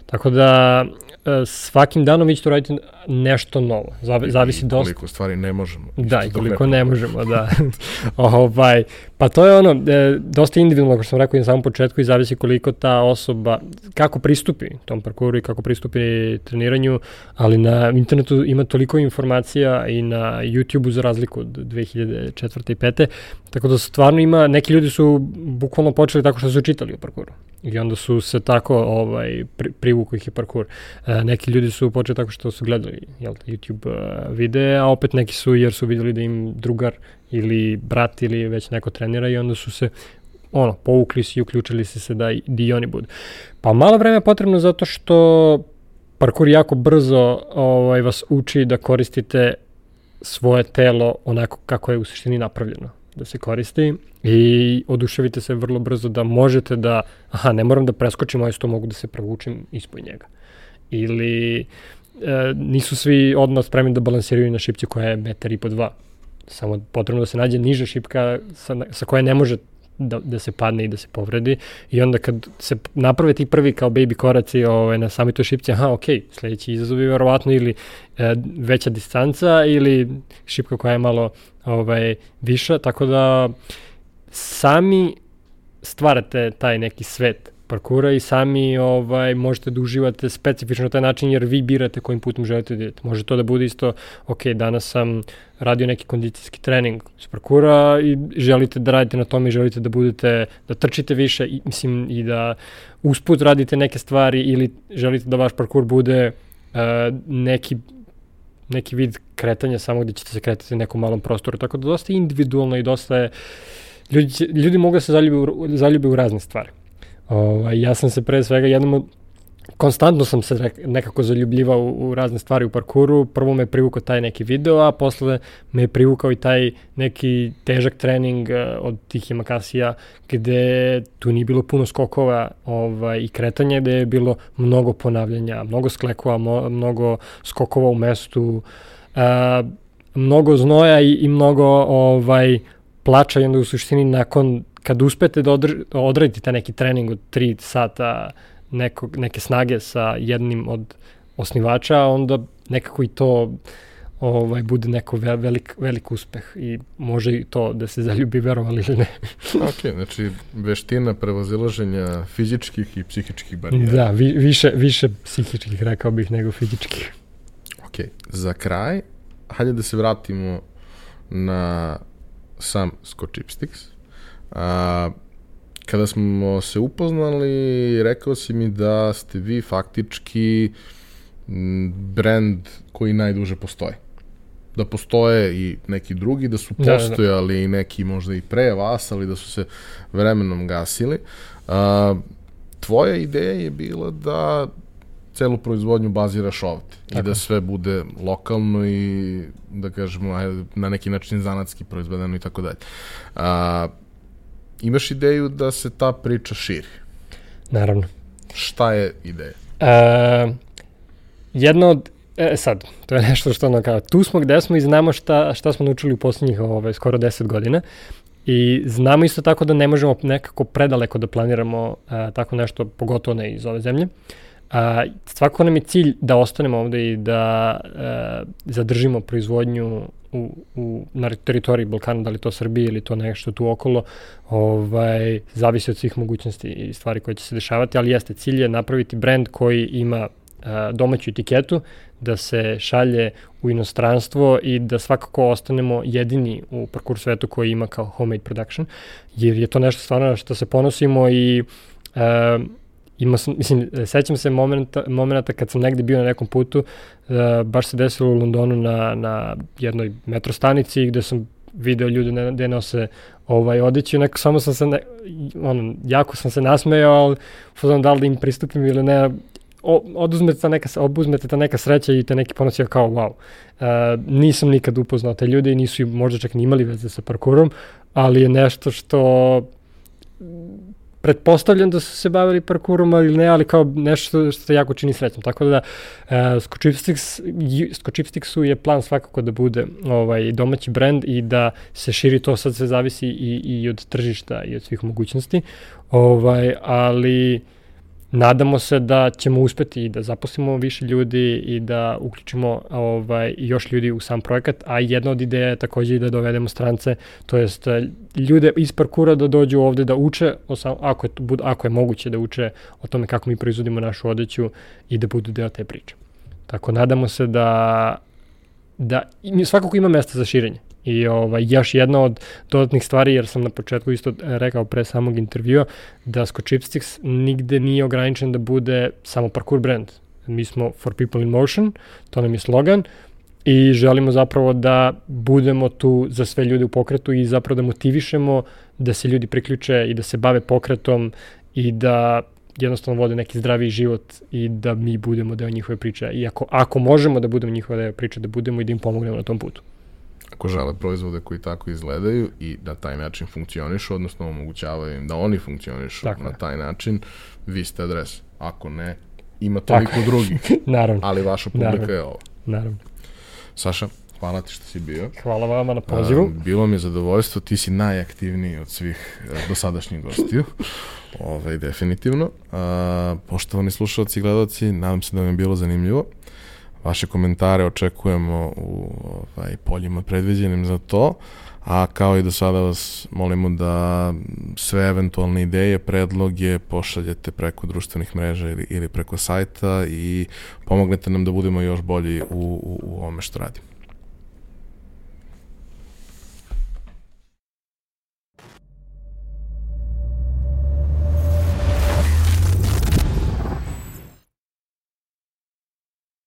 Speaker 2: Tako da E, svakim danom vi ćete uraditi nešto novo. Zavisi
Speaker 1: I
Speaker 2: dosta.
Speaker 1: koliko stvari ne možemo.
Speaker 2: Da, i koliko ne možemo, da. ovaj, pa to je ono, e, dosta individualno, kao što sam rekao i na samom početku, i zavisi koliko ta osoba, kako pristupi tom parkuru i kako pristupi treniranju, ali na internetu ima toliko informacija i na YouTube-u za razliku od 2004. i 5. Tako da stvarno ima, neki ljudi su bukvalno počeli tako što su čitali o parkuru. I onda su se tako ovaj, pri, privuku ih je parkur. E, neki ljudi su počeli tako što su gledali jel, YouTube uh, videe, a opet neki su jer su videli da im drugar ili brat ili već neko trenira i onda su se ono, povukli se i uključili se se da i, da i oni budu. Pa malo vreme je potrebno zato što parkur jako brzo ovaj, vas uči da koristite svoje telo onako kako je u suštini napravljeno da se koristi i oduševite se vrlo brzo da možete da, aha, ne moram da preskočim, ali to mogu da se provučim ispod njega. Ili e, nisu svi odmah spremni da balansiraju na šipci koja je metar i po dva. Samo potrebno da se nađe niža šipka sa, sa koje ne može da, da se padne i da se povredi. I onda kad se naprave ti prvi kao baby koraci ovaj, na sami toj šipci, aha, ok, sledeći izazov je verovatno ili e, veća distanca ili šipka koja je malo ovaj, viša, tako da sami stvarate taj neki svet parkura i sami ovaj, možete da uživate specifično na taj način jer vi birate kojim putem želite da idete. Može to da bude isto, ok, danas sam radio neki kondicijski trening s parkura i želite da radite na tome i želite da budete, da trčite više i, mislim, i da usput radite neke stvari ili želite da vaš parkur bude uh, neki neki vid kretanja samo gde ćete se kretati u nekom malom prostoru. Tako da dosta individualno i dosta je ljudi, ljudi mogu da se zaljube u, zaljube u razne stvari. Ovaj, ja sam se pre svega jednom konstantno sam se nekako zaljubljivao u, razne stvari u parkuru. Prvo me privukao taj neki video, a posle me je privukao i taj neki težak trening uh, od tih Yamakasija gde tu nije bilo puno skokova ovaj, i kretanja, gde je bilo mnogo ponavljanja, mnogo sklekova, mo, mnogo skokova u mestu, uh, mnogo znoja i, i mnogo ovaj, plača i onda u suštini nakon kad uspete da odr, odradite taj neki trening od 3 sata nekog, neke snage sa jednim od osnivača, onda nekako i to ovaj, bude neko velik, velik uspeh i može i to da se zaljubi, verovali ili ne.
Speaker 1: ok, znači veština prevozilaženja fizičkih i psihičkih barijera.
Speaker 2: Da, vi, više, više psihičkih, rekao bih, nego fizičkih.
Speaker 1: Ok, za kraj, hajde da se vratimo na sam Scotchipsticks. A, kada smo se upoznali, rekao si mi da ste vi faktički brand koji najduže postoji. Da postoje i neki drugi, da su postojali da, da. i neki možda i pre vas, ali da su se vremenom gasili. A, tvoja ideja je bila da celu proizvodnju baziraš ovde Tako. i da sve bude lokalno i da kažemo na neki način zanatski proizvedeno i tako dalje. A, imaš ideju da se ta priča širi?
Speaker 2: Naravno.
Speaker 1: Šta je ideja?
Speaker 2: E, jedna od E, sad, to je nešto što ono kao, tu smo gde smo i znamo šta, šta smo naučili u poslednjih ove, ovaj, skoro 10 godina i znamo isto tako da ne možemo nekako predaleko da planiramo e, tako nešto, pogotovo ne iz ove zemlje. A, svako nam je cilj da ostanemo ovde i da a, zadržimo proizvodnju u, u, na teritoriji Balkana, da li to Srbije ili to nešto tu okolo, ovaj, zavisi od svih mogućnosti i stvari koje će se dešavati, ali jeste, cilj je napraviti brend koji ima a, domaću etiketu, da se šalje u inostranstvo i da svakako ostanemo jedini u parkour svetu koji ima kao homemade production, jer je to nešto stvarno što se ponosimo i uh, ima sam, mislim, sećam se momenta, momenta kad sam negde bio na nekom putu, uh, baš se desilo u Londonu na, na jednoj metrostanici gde sam video ljude ne, gde nose ovaj, odeću, neko samo sam se, ne, ono, jako sam se nasmejao, ali fuzam da li da im pristupim ili ne, oduzmete ta neka, obuzmete ta neka sreća i te neki ponosi kao wow. Uh, nisam nikad upoznao te ljude i nisu možda čak ni imali veze sa parkurom, ali je nešto što pretpostavljam da su se bavili parkurom ili ne, ali kao nešto što se jako čini srećom. Tako da uh, Skočipstix, Skočipstixu je plan svakako da bude ovaj, domaći brend i da se širi to, sad se zavisi i, i od tržišta i od svih mogućnosti, ovaj, ali nadamo se da ćemo uspeti i da zaposlimo više ljudi i da uključimo ovaj, još ljudi u sam projekat, a jedna od ideja je takođe i da dovedemo strance, to jest eh, ljude iz parkura da dođu ovde da uče, ako je, ako je moguće da uče o tome kako mi proizvodimo našu odeću i da budu deo te priče. Tako nadamo se da da svakako ima mesta za širenje. I ovaj, još jedna od dodatnih stvari, jer sam na početku isto rekao pre samog intervjua, da Sko Chipsticks nigde nije ograničen da bude samo parkour brand. Mi smo For People in Motion, to nam je slogan, i želimo zapravo da budemo tu za sve ljude u pokretu i zapravo da motivišemo da se ljudi priključe i da se bave pokretom i da jednostavno vode neki zdravi život i da mi budemo deo njihove priče. I ako, ako možemo da budemo njihova deo priče, da budemo i da im pomognemo na tom putu
Speaker 1: ako žele proizvode koji tako izgledaju i da taj način funkcionišu, odnosno omogućavaju im da oni funkcionišu tako na taj način, vi ste adres. Ako ne, ima toliko tako. drugi.
Speaker 2: Naravno.
Speaker 1: Ali vaša publika Naravno. je ovo.
Speaker 2: Naravno.
Speaker 1: Saša, hvala ti što si bio.
Speaker 2: Hvala vama na pozivu. A,
Speaker 1: bilo mi je zadovoljstvo, ti si najaktivniji od svih e, dosadašnjih gostiju. Ove, ovaj, definitivno. A, poštovani slušalci i gledalci, nadam se da vam je bilo zanimljivo. Vaše komentare očekujemo u ovaj, poljima predviđenim za to, a kao i do sada vas molimo da sve eventualne ideje, predloge pošaljete preko društvenih mreža ili, ili preko sajta i pomognete nam da budemo još bolji u, u, u ovome što radimo.